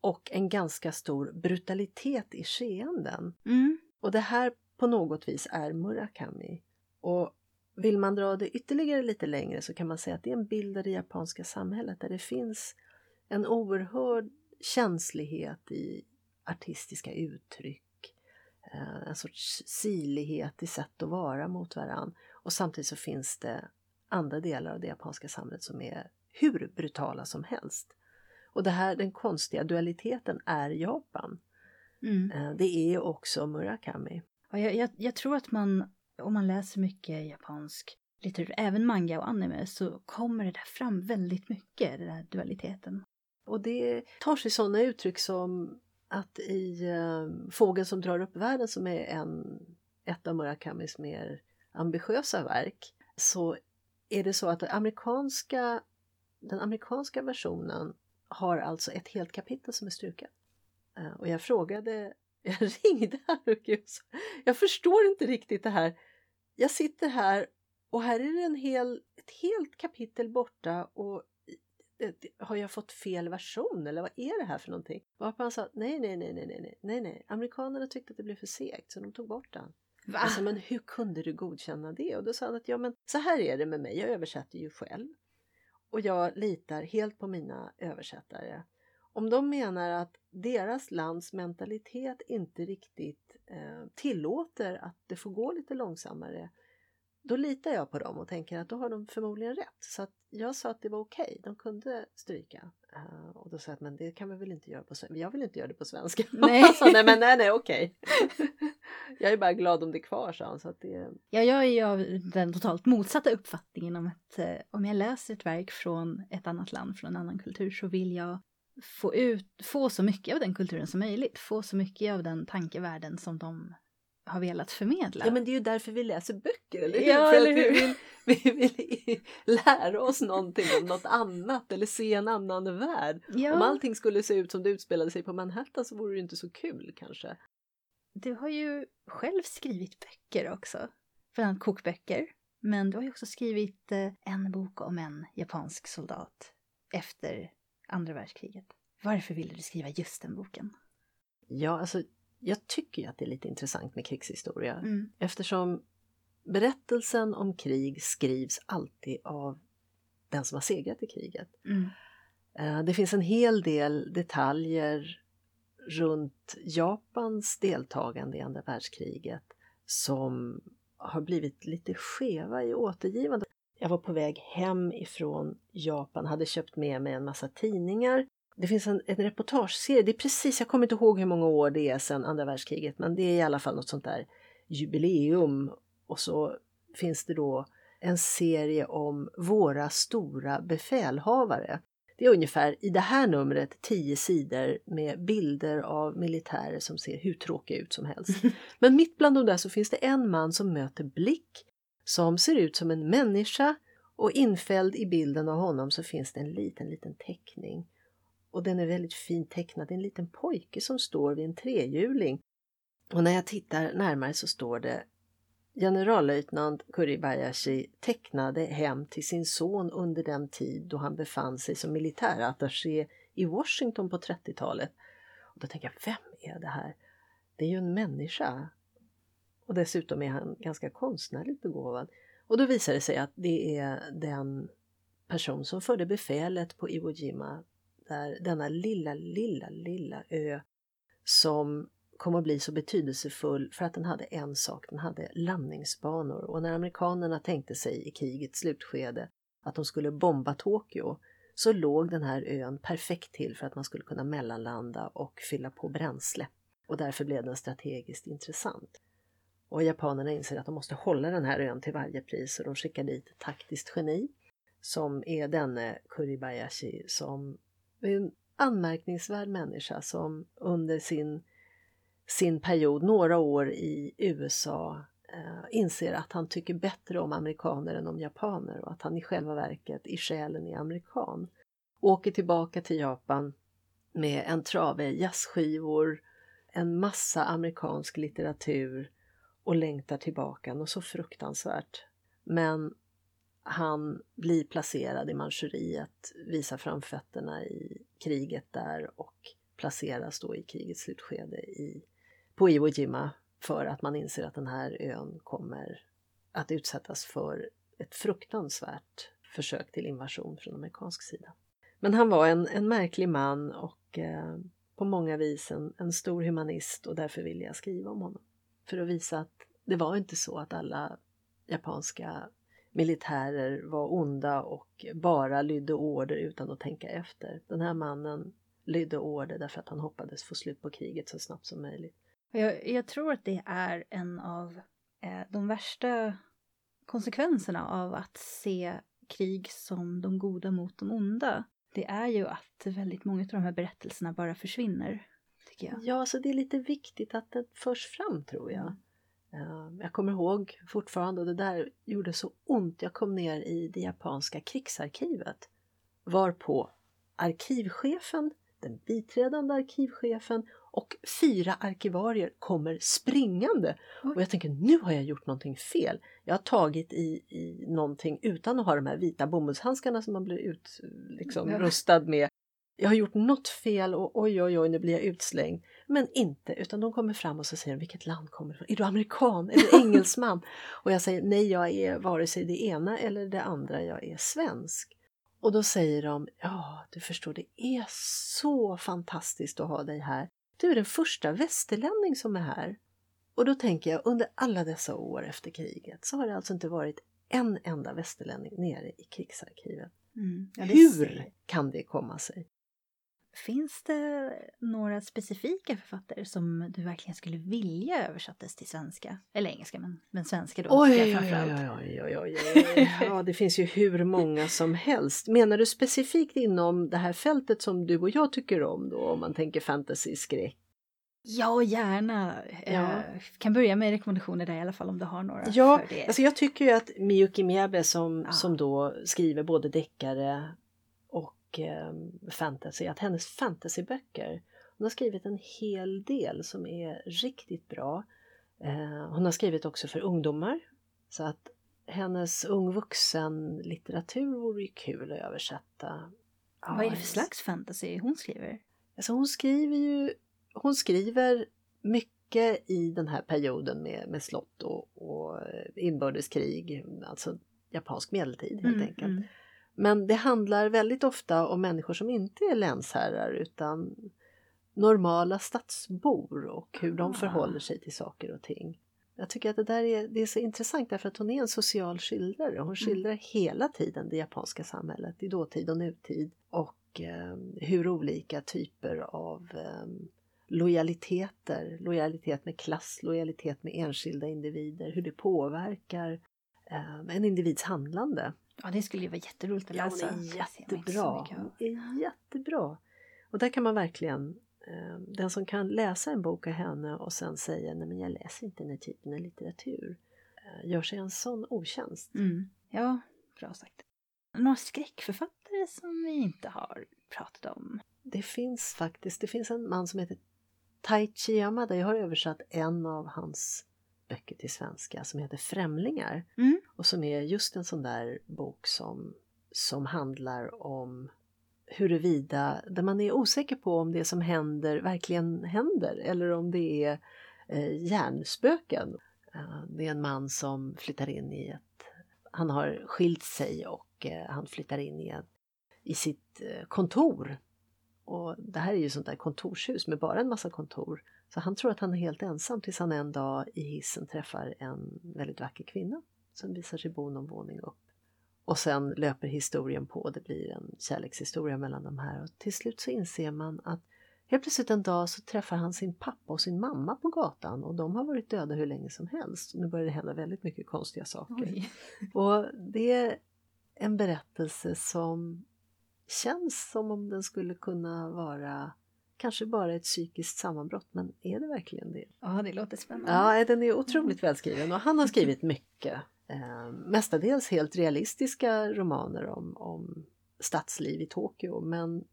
och en ganska stor brutalitet i skeenden. Mm. Och det här på något vis är Murakami. Och vill man dra det ytterligare lite längre så kan man säga att det är en bild av det japanska samhället där det finns en oerhörd känslighet i artistiska uttryck Eh, en sorts silighet i sätt att vara mot varann. Och samtidigt så finns det andra delar av det japanska samhället som är hur brutala som helst. Och det här, den konstiga dualiteten är Japan. Mm. Eh, det är också Murakami. Och jag, jag, tror att man, om man läser mycket japansk litteratur, även manga och anime, så kommer det där fram väldigt mycket, den där dualiteten. Och det tar sig sådana uttryck som att i uh, Fågeln som drar upp världen som är en, ett av Murakamis mer ambitiösa verk så är det så att den amerikanska, den amerikanska versionen har alltså ett helt kapitel som är struket. Eh, och jag frågade, jag ringde Haruki och sa, jag förstår inte riktigt det här. Jag sitter här och här är det en hel, ett helt kapitel borta och har jag fått fel version eller vad är det här för någonting? Varpå han sa nej, nej, nej, nej, nej, nej, nej, amerikanerna tyckte att det blev för segt så de tog bort den. Va? Alltså, men hur kunde du godkänna det? Och då sa han att ja, men så här är det med mig, jag översätter ju själv. Och jag litar helt på mina översättare. Om de menar att deras lands mentalitet inte riktigt eh, tillåter att det får gå lite långsammare då litar jag på dem och tänker att då har de förmodligen rätt. Så att jag sa att det var okej, okay. de kunde stryka. Uh, och då sa jag att men det kan vi väl inte göra på svenska. Jag vill inte göra det på svenska. Nej, sa, nej men nej, nej okej. Okay. jag är bara glad om det är kvar, sa han. Så att det... Ja, jag är ju av den totalt motsatta uppfattningen om att eh, om jag läser ett verk från ett annat land, från en annan kultur, så vill jag få, ut, få så mycket av den kulturen som möjligt. Få så mycket av den tankevärlden som de har velat förmedla. Ja men det är ju därför vi läser böcker, eller hur? Ja, För eller hur? vi vill, vi vill lära oss någonting om något annat eller se en annan värld. Ja. Om allting skulle se ut som det utspelade sig på Manhattan så vore det inte så kul kanske. Du har ju själv skrivit böcker också, bland annat kokböcker. Men du har ju också skrivit eh, en bok om en japansk soldat efter andra världskriget. Varför ville du skriva just den boken? Ja, alltså jag tycker ju att det är lite intressant med krigshistoria Mm. eftersom berättelsen om krig skrivs alltid av den som har segrat i kriget. Mm. Eh, Det finns en hel del detaljer runt Japans deltagande i andra världskriget som har blivit lite skeva i återgivandet. Jag var på väg hem ifrån Japan, hade köpt med mig en massa tidningar. Det finns en, en reportageserie, det är precis, jag kommer inte ihåg hur många år det är sedan andra världskriget, men det är i alla fall något sånt där jubileum. Och så finns det då en serie om våra stora befälhavare. Det är ungefär i det här numret tio sidor med bilder av militärer som ser hur tråkiga ut som helst. Men mitt bland de där så finns det en man som möter blick som ser ut som en människa och infälld i bilden av honom så finns det en liten, liten teckning. Och den är väldigt fint tecknad. Det är en liten pojke som står vid en trehjuling. Och när jag tittar närmare så står det Generallöjtnant Kuribayashi tecknade hem till sin son under den tid då han befann sig som militärattaché i Washington på 30-talet. Och då tänker jag, vem är det här? Det är ju en människa. Och dessutom är han ganska konstnärligt begåvad. Och då visar det sig att det är den person som förde befälet på Iwo Jima, där denna lilla, lilla, lilla ö som kom att bli så betydelsefull för att den hade en sak, den hade landningsbanor. Och när amerikanerna tänkte sig i krigets slutskede att de skulle bomba Tokyo så låg den här ön perfekt till för att man skulle kunna mellanlanda och fylla på bränsle. Och därför blev den strategiskt intressant. Och japanerna inser att de måste hålla den här ön till varje pris och de skickar dit ett taktiskt geni som är denne Kuribayashi som en anmärkningsvärd människa som under sin sin period, några år i USA, eh, inser att han tycker bättre om amerikaner än om japaner och att han i själva verket i själen är amerikan. Åker tillbaka till Japan med en trave jazzskivor, en massa amerikansk litteratur och längtar tillbaka något så fruktansvärt. Men han blir placerad i Manchuriet, visar framfötterna i kriget där och placeras då i krigets slutskede i på Iwo Jima för att man inser att den här ön kommer att utsättas för ett fruktansvärt försök till invasion från amerikansk sida. Men han var en, en märklig man och eh, på många vis en, en stor humanist och därför ville jag skriva om honom. För att visa att det var inte så att alla japanska militärer var onda och bara lydde order utan att tänka efter. Den här mannen lydde order därför att han hoppades få slut på kriget så snabbt som möjligt. Jag, jag tror att det är en av eh, de värsta konsekvenserna av att se krig som de goda mot de onda. Det är ju att väldigt många av de här berättelserna bara försvinner. Tycker jag. Ja, så det är lite viktigt att det förs fram tror jag. Uh, jag kommer ihåg fortfarande, det där gjorde så ont, jag kom ner i det japanska krigsarkivet. Varpå arkivchefen, den biträdande arkivchefen och fyra arkivarier kommer springande. Och jag tänker, nu har jag gjort någonting fel. Jag har tagit i, i någonting utan att ha de här vita bomullshandskarna som man blir utrustad liksom, med. Jag har gjort något fel och oj, oj, oj, nu blir jag utslängd. Men inte, utan de kommer fram och så säger de, vilket land kommer du ifrån? Är du amerikan? Är du engelsman? och jag säger, nej, jag är vare sig det ena eller det andra, jag är svensk. Och då säger de, ja, du förstår, det är så fantastiskt att ha dig här. Du är den första västerlänning som är här. Och då tänker jag, under alla dessa år efter kriget så har det alltså inte varit en enda västerlänning nere i krigsarkivet. Mm. Ja, Hur kan det komma sig? Finns det några specifika författare som du verkligen skulle vilja översattes till svenska? Eller engelska, men, men svenska då. Oj, oj, oj, oj, oj, oj. Ja, det finns ju hur många som helst. Menar du specifikt inom det här fältet som du och jag tycker om då, om man tänker fantasy, skräck? Ja, gärna. Ja. Jag kan börja med rekommendationer där i alla fall om du har några. Ja, alltså jag tycker ju att Miyuki Miyabe som, ja. som då skriver både deckare eh, fantasy, att hennes fantasyböcker, hon har skrivit en hel del som är riktigt bra. Eh, hon har skrivit också för ungdomar så att hennes ung vuxen litteratur vore ju kul att översätta. Ja, Vad är det för slags fantasy hon skriver? Alltså hon skriver ju, hon skriver mycket i den här perioden med, med slott och, och inbördeskrig, alltså japansk medeltid helt mm, enkelt. Mm. Men det handlar väldigt ofta om människor som inte är länsherrar utan normala stadsbor och hur de ah. förhåller sig till saker och ting. Jag tycker att det där är, det är så intressant därför att hon är en social skildrare. Hon mm. skildrar mm. hela tiden det japanska samhället i dåtid och nutid och eh, hur olika typer av eh, lojaliteter, lojalitet med klass, lojalitet med enskilda individer, hur det påverkar eh, en individs handlande. Ja, det skulle ju vara jätteroligt att läsa. Ja, hon är jättebra. Hon är jättebra. Och där kan man verkligen, eh, den som kan läsa en bok av henne och sen säga nej men jag läser inte den här typen av litteratur, eh, gör sig en sån otjänst. Mm. Ja, bra sagt. Några skräckförfattare som vi inte har pratat om? Det finns faktiskt, det finns en man som heter Taichi Yamada, jag har översatt en av hans böcker till svenska som heter Främlingar mm. och som är just en sån där bok som, som handlar om huruvida, där man är osäker på om det som händer verkligen händer eller om det är eh, hjärnspöken. Uh, det är en man som flyttar in i ett, han har skilt sig och uh, han flyttar in i, en, i sitt uh, kontor. Och det här är ju sånt där kontorshus med bara en massa kontor. Så han tror att han är helt ensam tills han en dag i hissen träffar en väldigt vacker kvinna som visar sig bo någon våning upp. Och sen löper historien på, det blir en kärlekshistoria mellan de här och till slut så inser man att helt plötsligt en dag så träffar han sin pappa och sin mamma på gatan och de har varit döda hur länge som helst. Nu börjar det hända väldigt mycket konstiga saker. Oj. Och det är en berättelse som känns som om den skulle kunna vara kanske bara ett psykiskt sammanbrott, men är det verkligen det? Ja, det låter spännande. Ja, den är otroligt välskriven och han har skrivit mycket. Eh, mestadels helt realistiska romaner om, om stadsliv i Tokyo, men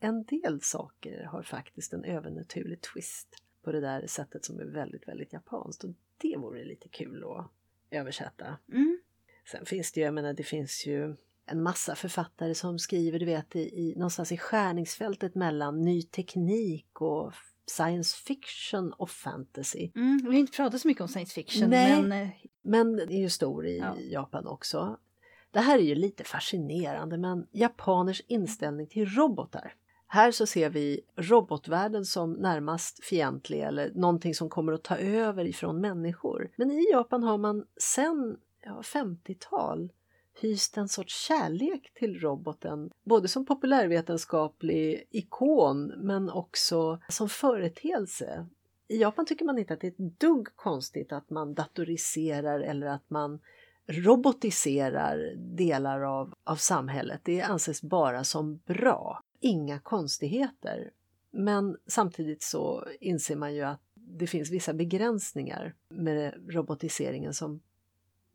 en del saker har faktiskt en övernaturlig twist på det där sättet som är väldigt, väldigt japanskt och det vore lite kul att översätta. Mm. Sen finns det ju, jag menar, det finns ju en massa författare som skriver, du vet, i, i, någonstans i skärningsfältet mellan ny teknik och science fiction och fantasy. Mm, vi har inte pratat så mycket om science fiction. Nej, men, eh, men det är ju stor i ja. Japan också. Det här är ju lite fascinerande, men japaners inställning till robotar. Här så ser vi robotvärlden som närmast fientlig eller någonting som kommer att ta över ifrån människor. Men i Japan har man sen ja, 50-tal hyst en sorts kärlek till roboten, både som populärvetenskaplig ikon men också som företeelse. I Japan tycker man inte att det är ett dugg konstigt att man datoriserar eller att man robotiserar delar av, av samhället. Det anses bara som bra. Inga konstigheter. Men samtidigt så inser man ju att det finns vissa begränsningar med robotiseringen som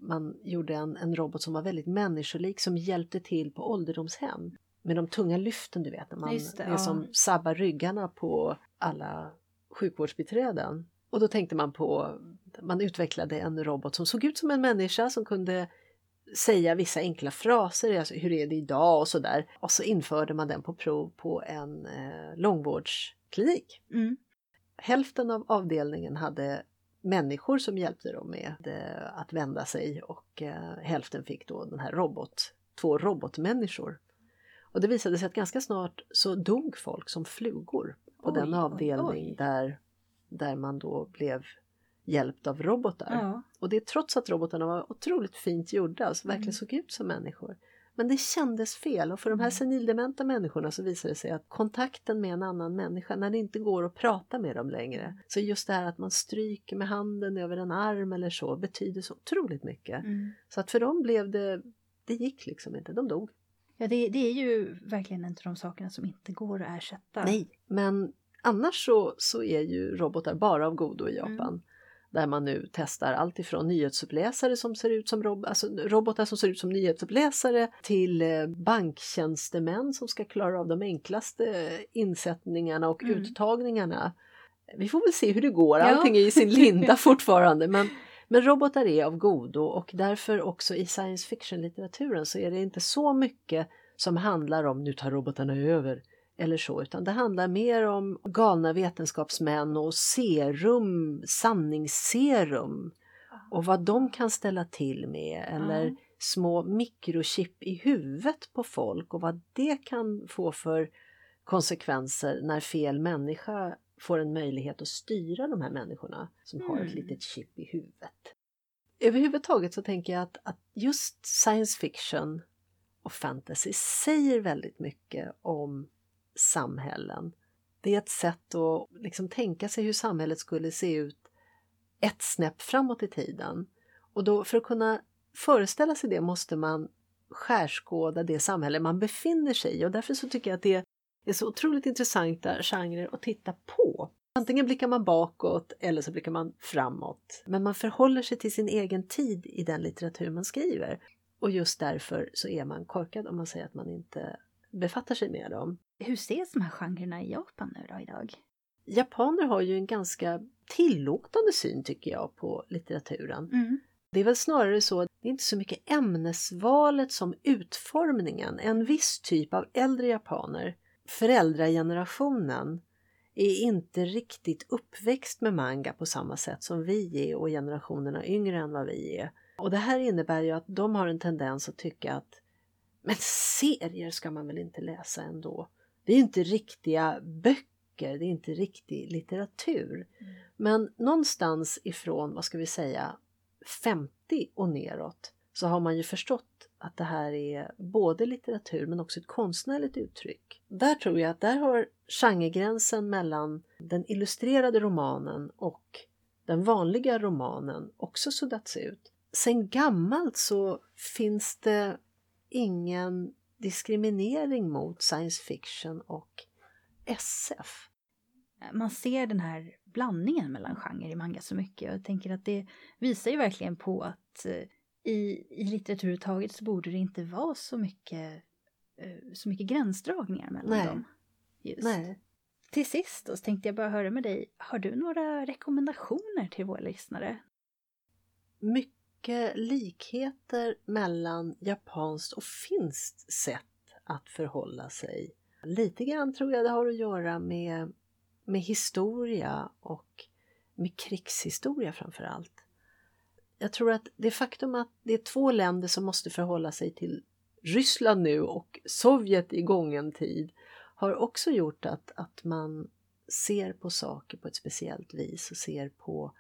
man gjorde en, en robot som var väldigt människolik som hjälpte till på ålderdomshem. Med de tunga lyften, du vet, när man, det, det ja. som sabbar ryggarna på alla sjukvårdsbiträden. Och då tänkte man på, man utvecklade en robot som såg ut som en människa som kunde säga vissa enkla fraser, alltså hur är det idag och sådär. Och så införde man den på prov på en eh, långvårdsklinik. Mm. Hälften av avdelningen hade människor som hjälpte dem med eh, att vända sig och eh, hälften fick då den här robot, två robotmänniskor. Och det visade sig att ganska snart så dog folk som flugor på oj, den avdelning oj. Där, där man då blev hjälpt av robotar. Ja. Och det trots att robotarna var otroligt fint gjorda, alltså verkligen mm. såg ut som människor. Men det kändes fel och för de här mm. senildementa människorna så visar det sig att kontakten med en annan människa, när det inte går att prata med dem längre, mm. så just det här att man stryker med handen över en arm eller så betyder så otroligt mycket. Mm. Så att för dem blev det, det gick liksom inte, de dog. Ja, det, det är ju verkligen en av de sakerna som inte går att ersätta. Nej, men annars så, så är ju robotar bara av godo i Japan. Mm där man nu testar allt ifrån nyhetsuppläsare som ser ut som rob alltså robotar som ser ut som nyhetsuppläsare till eh, banktjänstemän som ska klara av de enklaste insättningarna och mm. uttagningarna. Vi får väl se hur det går, allting är i sin linda fortfarande men, men robotar är av godo och därför också i science fiction-litteraturen så är det inte så mycket som handlar om nu tar robotarna över eller så, utan det handlar mer om galna vetenskapsmän och serum, sanningsserum och vad de kan ställa till med eller mm. små mikrochip i huvudet på folk och vad det kan få för konsekvenser när fel människa får en möjlighet att styra de här människorna som mm. har ett mm. litet chip i huvudet. Överhuvudtaget så tänker jag att, att just science fiction och fantasy säger väldigt mycket om samhällen. Det är ett sätt att liksom tänka sig hur samhället skulle se ut ett snäpp framåt i tiden. Och då för att kunna föreställa sig det måste man skärskåda det samhälle man befinner sig i och därför så tycker jag att det är så otroligt intressanta genrer att titta på. Antingen blickar man bakåt eller så blickar man framåt. Men man förhåller sig till sin egen tid i den litteratur man skriver. Och just därför så är man korkad om man säger att man inte befattar sig med dem. Hur ses de här genrerna i Japan nu då idag? Japaner har ju en ganska tillåtande syn tycker jag på litteraturen. Mm. Det är väl snarare så att det är inte så mycket ämnesvalet som utformningen. En viss typ av äldre japaner, föräldragenerationen, är inte riktigt uppväxt med manga på samma sätt som vi är och generationerna yngre än vad vi är. Och det här innebär ju att de har en tendens att tycka att men serier ska man väl inte läsa ändå? Det är inte riktiga böcker, det är inte riktig litteratur. Mm. Men någonstans ifrån, vad ska vi säga, 50 och neråt så har man ju förstått att det här är både litteratur men också ett konstnärligt uttryck. Där tror jag att där har genregränsen mellan den illustrerade romanen och den vanliga romanen också suddats ut. Sen gammalt så finns det ingen diskriminering mot science fiction och SF. Man ser den här blandningen mellan genrer i manga så mycket jag tänker att det visar ju verkligen på att eh, i, i litteratur överhuvudtaget så borde det inte vara så mycket, eh, så mycket gränsdragningar mellan Nej. dem. Just. Nej. Till sist då, så tänkte jag bara höra med dig, har du några rekommendationer till våra lyssnare? Mycket mycket likheter mellan japanskt och finskt sätt att förhålla sig. Lite grann tror jag det har att göra med, med historia och med krigshistoria framför allt. Jag tror att det faktum att det är två länder som måste förhålla sig till Ryssland nu och Sovjet i gången tid har också gjort att, att man ser på saker på ett speciellt vis och ser på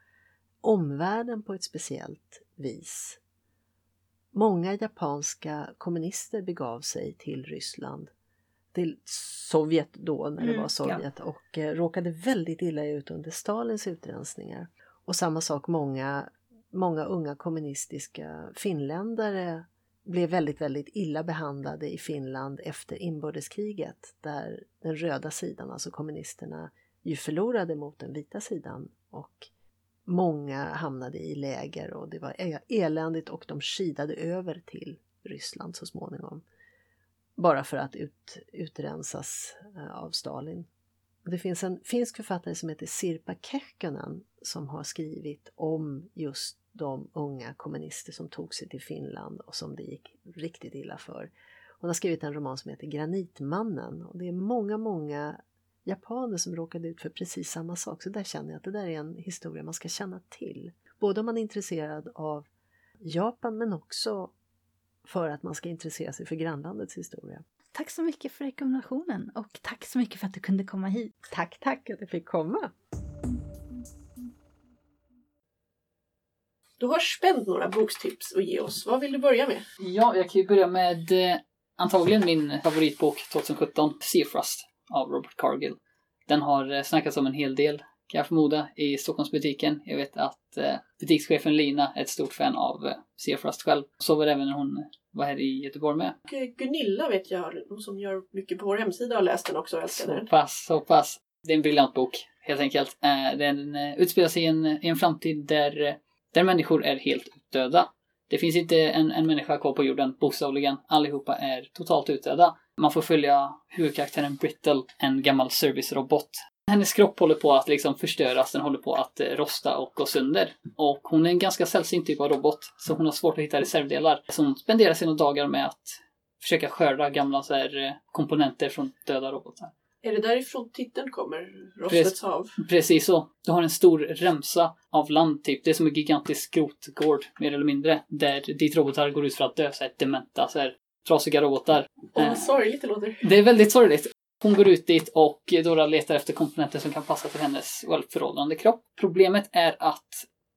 omvärlden på ett speciellt vis. många japanska kommunister begav sig till Ryssland, till Sovjet då när det Mm, var Sovjet och eh, råkade väldigt illa ut under Stalins utrensningar. Och samma sak många, många unga kommunistiska finländare blev väldigt, väldigt illa behandlade i Finland efter inbördeskriget där den röda sidan, alltså kommunisterna, ju förlorade mot den vita sidan och många hamnade i läger och det var e-, eländigt och de skidade över till Ryssland så småningom. Bara för att ut, utrensas eh, av Stalin. Det finns en finsk författare som heter Sirpa Kekkonen som har skrivit om just de unga kommunister som tog sig till Finland och som det gick riktigt illa för. Hon har skrivit en roman som heter Granitmannen och det är många, många japaner som råkade ut för precis samma sak. Så där känner jag att det där är en historia man ska känna till. Både om man är intresserad av Japan men också för att man ska intressera sig för grannlandets historia. Tack så mycket för rekommendationen och tack så mycket för att du kunde komma hit. Tack, tack att jag fick komma! Du har spänt några bokstips att ge oss. Vad vill du börja med? Ja, jag kan ju börja med eh, antagligen min favoritbok 2017, Seafrost av Robert Cargill. Den har eh, snackats om en hel del, kan jag förmoda, i Stockholmsbutiken. Jag vet att eh, butikschefen Lina är ett stort fan av eh, Seafrost själv. Så var det även när hon var här i Göteborg med. Och Gunilla vet jag, hon som gör mycket på vår hemsida, har läst den också och älskar Så den. pass, så pass. Det är en briljant bok, helt enkelt. Den utspelar sig i en, i en framtid där, där människor är helt utdöda. Det finns inte en, en människa kvar på jorden, bokstavligen. Allihopa är totalt utdöda. Man får följa huvudkaraktären Brittle, en gammal servicerobot. Hennes kropp håller på att liksom förstöras, den håller på att eh, rosta och gå sönder. Och hon är en ganska sällsynt typ av robot, så hon har svårt att hitta reservdelar. Så hon spenderar sina dagar med att försöka skörda gamla så här, eh, komponenter från döda robotar. Är det därifrån titeln kommer? Rostets hav? Precis så. Du har en stor remsa av land, typ. Det är som en gigantisk skrotgård, mer eller mindre. Där dit robotar går ut för att dö, så här dementa, så här trasiga robotar. Åh, Eh, vad sorgligt det låter. det är väldigt sorgligt. Hon går ut dit och Dora letar efter komponenter som kan passa till hennes well, föråldrande kropp. Problemet är att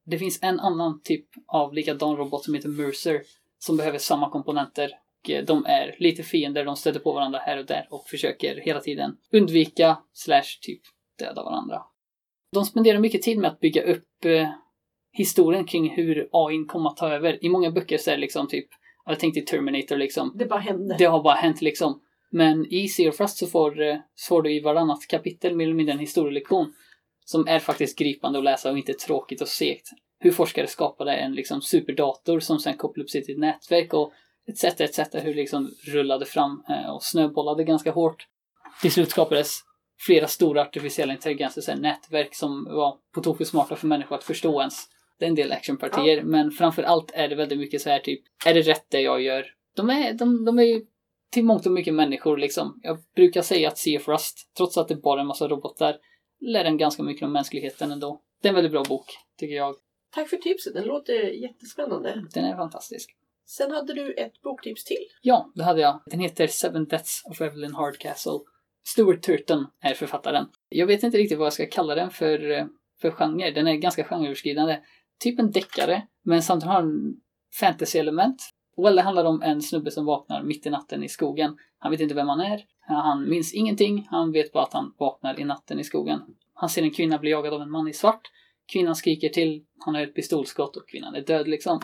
det finns en annan typ av likadan robot som heter Mercer som behöver samma komponenter. Eh, de är lite fiender, de stöter på varandra här och där och försöker hela tiden undvika slash typ döda varandra. De spenderar mycket tid med att bygga upp eh, historien kring hur AI kommer att ta över. I många böcker så är det liksom typ, jag tänkte Terminator liksom, Det bara hände. det har bara hänt liksom. Men i Searfrost så får, eh, så får du i varannat kapitel mer eller mindre en historielektion som är faktiskt gripande att läsa och inte tråkigt och segt. Hur forskare skapade en liksom superdator som sen kopplade upp sig till ett nätverk och etc. etc. Hur liksom rullade fram eh, och snöbollade ganska hårt. Till slut skapades flera stora artificiella intelligenser, så nätverk som var på tok för smarta för människor att förstå ens. Det är en del actionpartier, men framför allt är det väldigt mycket så här typ, är det rätt det jag gör? De är, de, de är ju till mångt och mycket människor liksom. Jag brukar säga att Seafrost, trots att det bara är en massa robotar, lär en ganska mycket om mänskligheten ändå. Det är en väldigt bra bok, tycker jag. Tack för tipset, den låter jättespännande. Den är fantastisk. Sen hade du ett boktips till. Ja, det hade jag. Den heter Seven Deaths of Evelyn Hardcastle. Stuart Turton är författaren. Jag vet inte riktigt vad jag ska kalla den för, eh, för genre. Den är ganska genreöverskridande. Typ en deckare, men samtidigt har den fantasy-element. Well, det handlar om en snubbe som vaknar mitt i natten i skogen. Han vet inte vem han är. Han minns ingenting. Han vet bara att han vaknar i natten i skogen. Han ser en kvinna bli jagad av en man i svart. Kvinnan skriker till. Han har ett pistolskott och kvinnan är död liksom.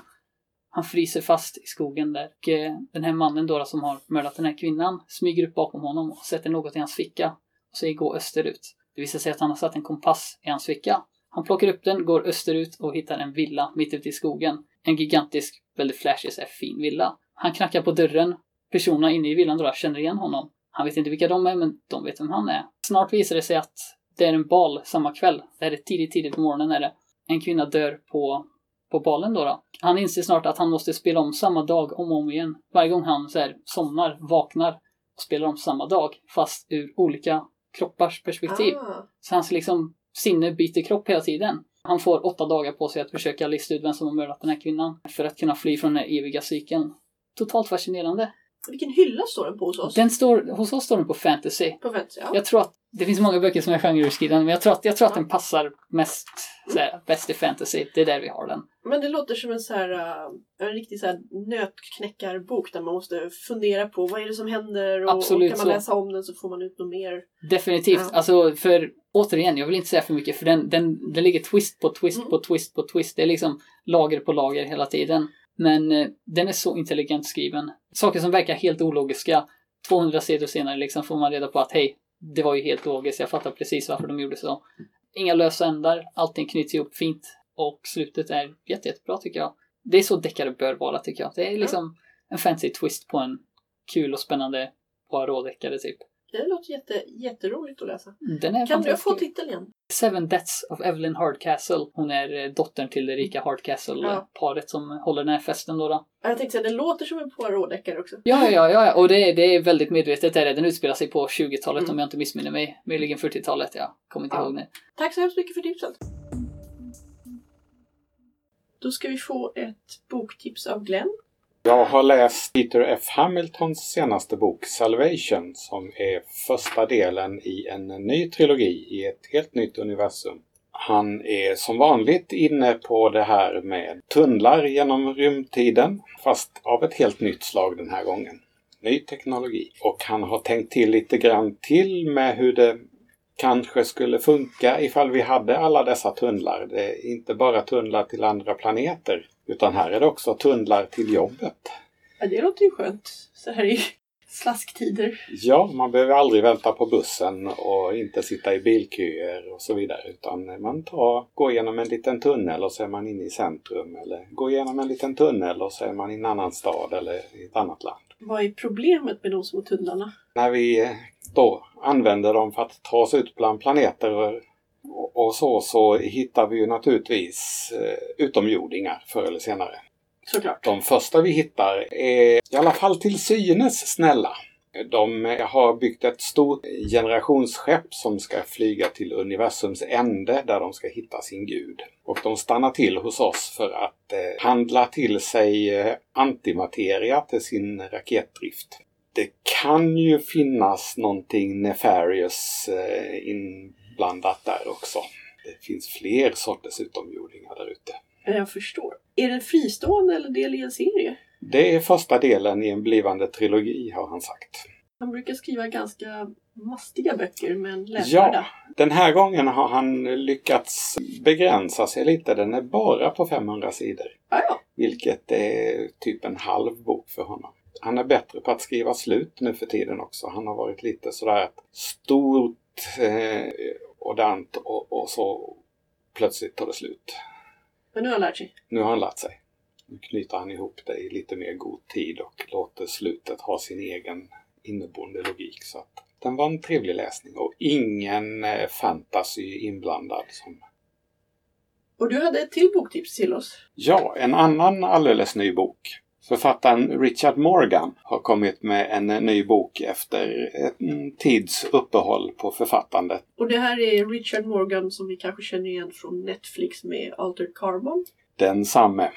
Han fryser fast i skogen där. Och eh, den här mannen då som har mördat den här kvinnan smyger upp bakom honom och sätter något i hans ficka och säger gå österut. Det visar sig att han har satt en kompass i hans ficka. Han plockar upp den, går österut och hittar en villa mitt ute i skogen. En gigantisk, väldigt flashig, så fin villa. Han knackar på dörren. Personerna inne i villan då känner igen honom. Han vet inte vilka de är, men de vet vem han är. Snart visar det sig att det är en bal samma kväll. Det här är tidigt, tidigt på morgonen är det. En kvinna dör på, på balen då, då. Han inser snart att han måste spela om samma dag om och om igen. Varje gång han så här, somnar, vaknar och spelar om samma dag. Fast ur olika kroppars perspektiv. Ah, Så hans liksom sinne byter kropp hela tiden. Han får åtta dagar på sig att försöka lista ut vem som har mördat den här kvinnan. För att kunna fly från den här eviga cykeln. Totalt fascinerande. vilken hylla står den på hos oss? Den står, hos oss står den på fantasy. På fantasy, ja. Jag tror att det finns många böcker som är genreöverskridande, men jag tror att, jag tror att den passar mest, såhär, bäst i fantasy. Det är där vi har den. Men det låter som en, så här, uh, en riktig så här nötknäckarbok där man måste fundera på vad är det som händer och, Absolut och kan man läsa om den så får man ut något mer. Definitivt. Ja. Alltså för återigen, jag vill inte säga för mycket för den, den, den ligger twist på twist Mm. på twist på twist. Det är liksom lager på lager hela tiden. Men eh, den är så intelligent skriven. Saker som verkar helt ologiska. 200 sidor senare liksom får man reda på att hej, det var ju helt logiskt. Jag fattar precis varför de gjorde så. Inga lösa ändar. Allting knyts ihop fint. Och slutet är jätte, jättebra tycker jag. Det är så deckare bör vara tycker jag. Det är liksom en fancy twist på en kul och spännande Poirot-deckare typ. Det låter jätte, jätteroligt att läsa. Den är Kan du få titeln igen? Seven Deaths of Evelyn Hardcastle. Hon är eh, dottern till det rika Hardcastle-paret som håller den här festen då. då. Jag tänkte säga, det låter som en Poirot-deckare också. Ja, ja, ja, ja, och det, är- det är väldigt medvetet. Är det. Den utspelar sig på 20-talet Mm. om jag inte missminner mig. Möjligen 40-talet, jag kommer inte Ja. ihåg nu. Tack så hemskt mycket för tipset. Då ska vi få ett boktips av Glenn. Jag har läst Peter F. Hamiltons senaste bok Salvation som är första delen i en ny trilogi i ett helt nytt universum. Han är som vanligt inne på det här med tunnlar genom rymdtiden fast av ett helt nytt slag den här gången. Ny teknologi. Och han har tänkt till lite grann till med hur det kanske skulle funka ifall vi hade alla dessa tunnlar. Det är inte bara tunnlar till andra planeter utan här är det också tunnlar till jobbet. Ja, det låter ju skönt. Så här i slasktider. Ja, man behöver aldrig vänta på bussen och inte sitta i bilköer och så vidare. Utan man tar, går igenom en liten tunnel och så är man inne i centrum. Eller går igenom en liten tunnel och så är man i en annan stad eller i ett annat land. Vad är problemet med de små tunnlarna? När vi då använder dem för att ta oss ut bland planeter och, så, så hittar vi ju naturligtvis eh, utomjordingar förr eller senare. Såklart. De första vi hittar är i alla fall till synes snälla. De har byggt ett stort generationsskepp som ska flyga till universums ände där de ska hitta sin gud. Och de stannar till hos oss för att eh, handla till sig eh, antimateria till sin raketdrift. Det kan ju finnas någonting nefarious eh, inblandat där också. Det finns fler sorters utomjordingar där ute. Jag förstår. Är det en fristående eller del i en serie? Det är första delen i en blivande trilogi har han sagt. Han brukar skriva ganska mastiga böcker men läsvärda. Ja, den här gången har han lyckats begränsa sig lite. Den är bara på 500 sidor. Ja, ja. Vilket är typ en halv bok för honom. Han är bättre på att skriva slut nu för tiden också. Han har varit lite sådär stort eh, och dant och, och så plötsligt tar det slut. Men nu har han lärt sig. Nu har han lärt sig. Nu knyter han ihop det i lite mer god tid och låter slutet ha sin egen inneboende logik. Så att den var en trevlig läsning och ingen eh, fantasy inblandad. Som... Och du hade ett till boktips till oss. Ja, en annan alldeles ny bok. Författaren Richard Morgan har kommit med en ny bok efter en tids uppehåll på författandet. Och det här är Richard Morgan som vi kanske känner igen från Netflix med Altered Carbon. Densamme.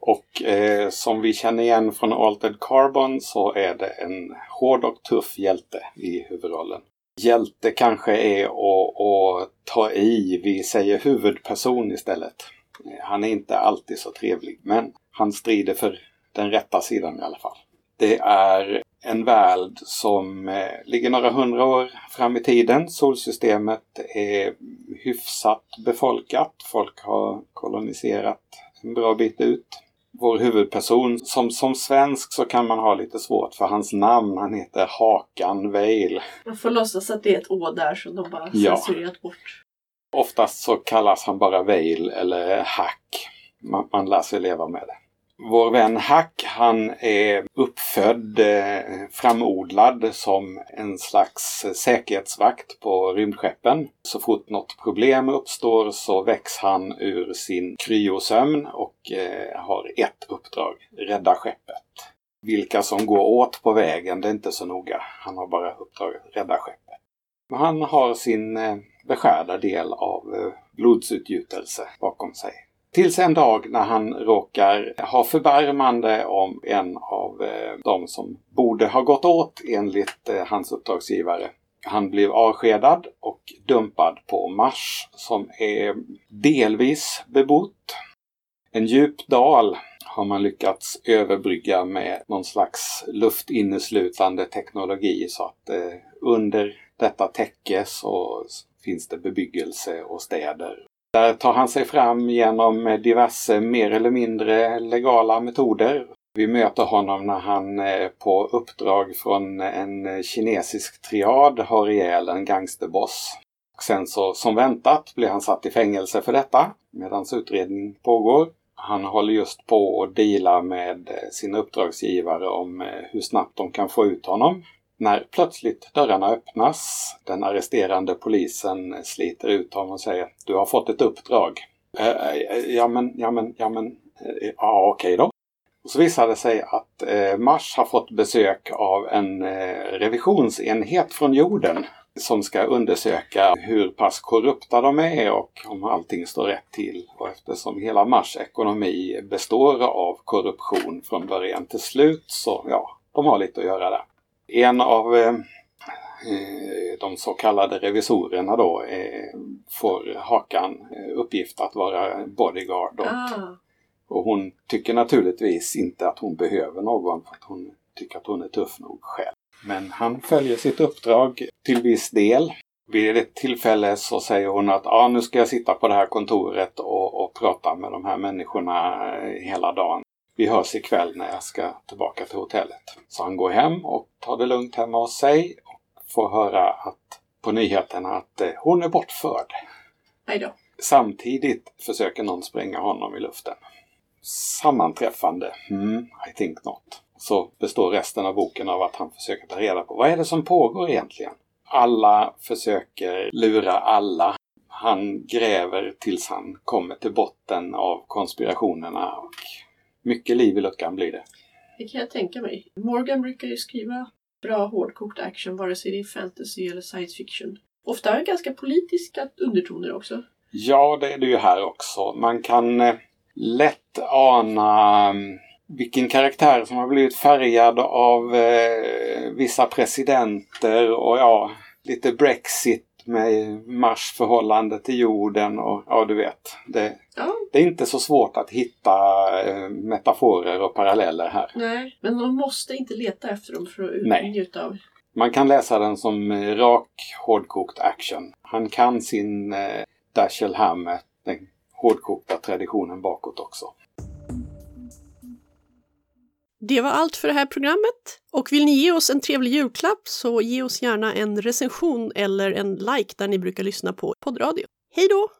Och eh, som vi känner igen från Altered Carbon så är det en hård och tuff hjälte i huvudrollen. Hjälte kanske är att, att ta i, vi säger huvudperson istället. Eh, Han är inte alltid så trevlig men han strider för den rätta sidan i alla fall. Det är en värld som eh, ligger några hundra år fram i tiden. Solsystemet är hyfsat befolkat. Folk har koloniserat en bra bit ut. Vår huvudperson, som, som svensk så kan man ha lite svårt för hans namn. Han heter Hakan Veil. Man får låtsas att det är ett å där som de bara Ja. censurerat bort. Oftast så kallas han bara Veil eller Hack. Man, man lär sig leva med det. Vår vän Hack, han är uppfödd, eh, framodlad som en slags säkerhetsvakt på rymdskeppen. Så fort något problem uppstår så väcks han ur sin kryosömn och eh, har ett uppdrag, rädda skeppet. Vilka som går åt på vägen, det är inte så noga. Han har bara uppdraget rädda skeppet. Men han har sin eh, beskärda del av blodsutgjutelse bakom sig. Tills en dag när han råkar ha förbarmande om en av eh, de som borde ha gått åt enligt eh, hans uppdragsgivare. Han blev avskedad och dumpad på Mars som är delvis bebott. En djup dal har man lyckats överbrygga med någon slags luftinneslutande teknologi så att eh, under detta täcke så finns det bebyggelse och städer. Där tar han sig fram genom diverse mer eller mindre legala metoder. Vi möter honom när han eh, på uppdrag från en kinesisk triad har ihjäl en gangsterboss. Och Sen så som väntat blir han satt i fängelse för detta medan utredning pågår. Han håller just på att deala med sina sin uppdragsgivare om eh, hur snabbt de kan få ut honom. När plötsligt dörrarna öppnas, den arresterande polisen sliter ut honom och säger Du har fått ett uppdrag. Eh, eh, ja men, ja men, ja men, eh, ja okej då. Och så visar det sig att eh, Mars har fått besök av en eh, revisionsenhet från jorden som ska undersöka hur pass korrupta de är och om allting står rätt till. Och eftersom hela Mars ekonomi består av korruption från början till slut så ja, de har lite att göra där. En av eh, eh de så kallade revisorerna då eh, får Hakan uppgift att vara bodyguard. Ah. och hon tycker naturligtvis inte att hon behöver någon för att hon tycker att hon är tuff nog själv. Men han följer sitt uppdrag till viss del. Vid ett tillfälle så säger hon att ah, nu ska jag sitta på det här kontoret och, och prata med de här människorna hela dagen. Vi hörs ikväll när jag ska tillbaka till hotellet. Så han går hem och tar det lugnt hemma hos sig och får höra att, på nyheterna att eh, hon är bortförd. Samtidigt försöker någon spränga honom i luften. Sammanträffande? Hmm, I think not så består resten av boken av att han försöker ta reda på vad är det som pågår egentligen. Alla försöker lura alla. Han gräver tills han kommer till botten av konspirationerna och mycket liv i luckan blir det. Det kan jag tänka mig. Morgan brukar ju skriva bra hårdkokt action vare sig det är fantasy eller science fiction. Ofta ganska politiska undertoner också. Ja, det är det ju här också. Man kan eh, lätt ana mm, vilken karaktär som har blivit färgad av eh, vissa presidenter och ja, lite Brexit med Mars förhållande till jorden och ja, du vet. Det, ja. det är inte så svårt att hitta eh, metaforer och paralleller här. Nej, men man måste inte leta efter dem för att njuta av. Man kan läsa den som rak, hårdkokt action. Han kan sin eh, Dashiell Hammett, den hårdkokta traditionen bakåt också. Det var allt för det här programmet. Och vill ni ge oss en trevlig julklapp så ge oss gärna en recension eller en like där ni brukar lyssna på poddradio. Hej då!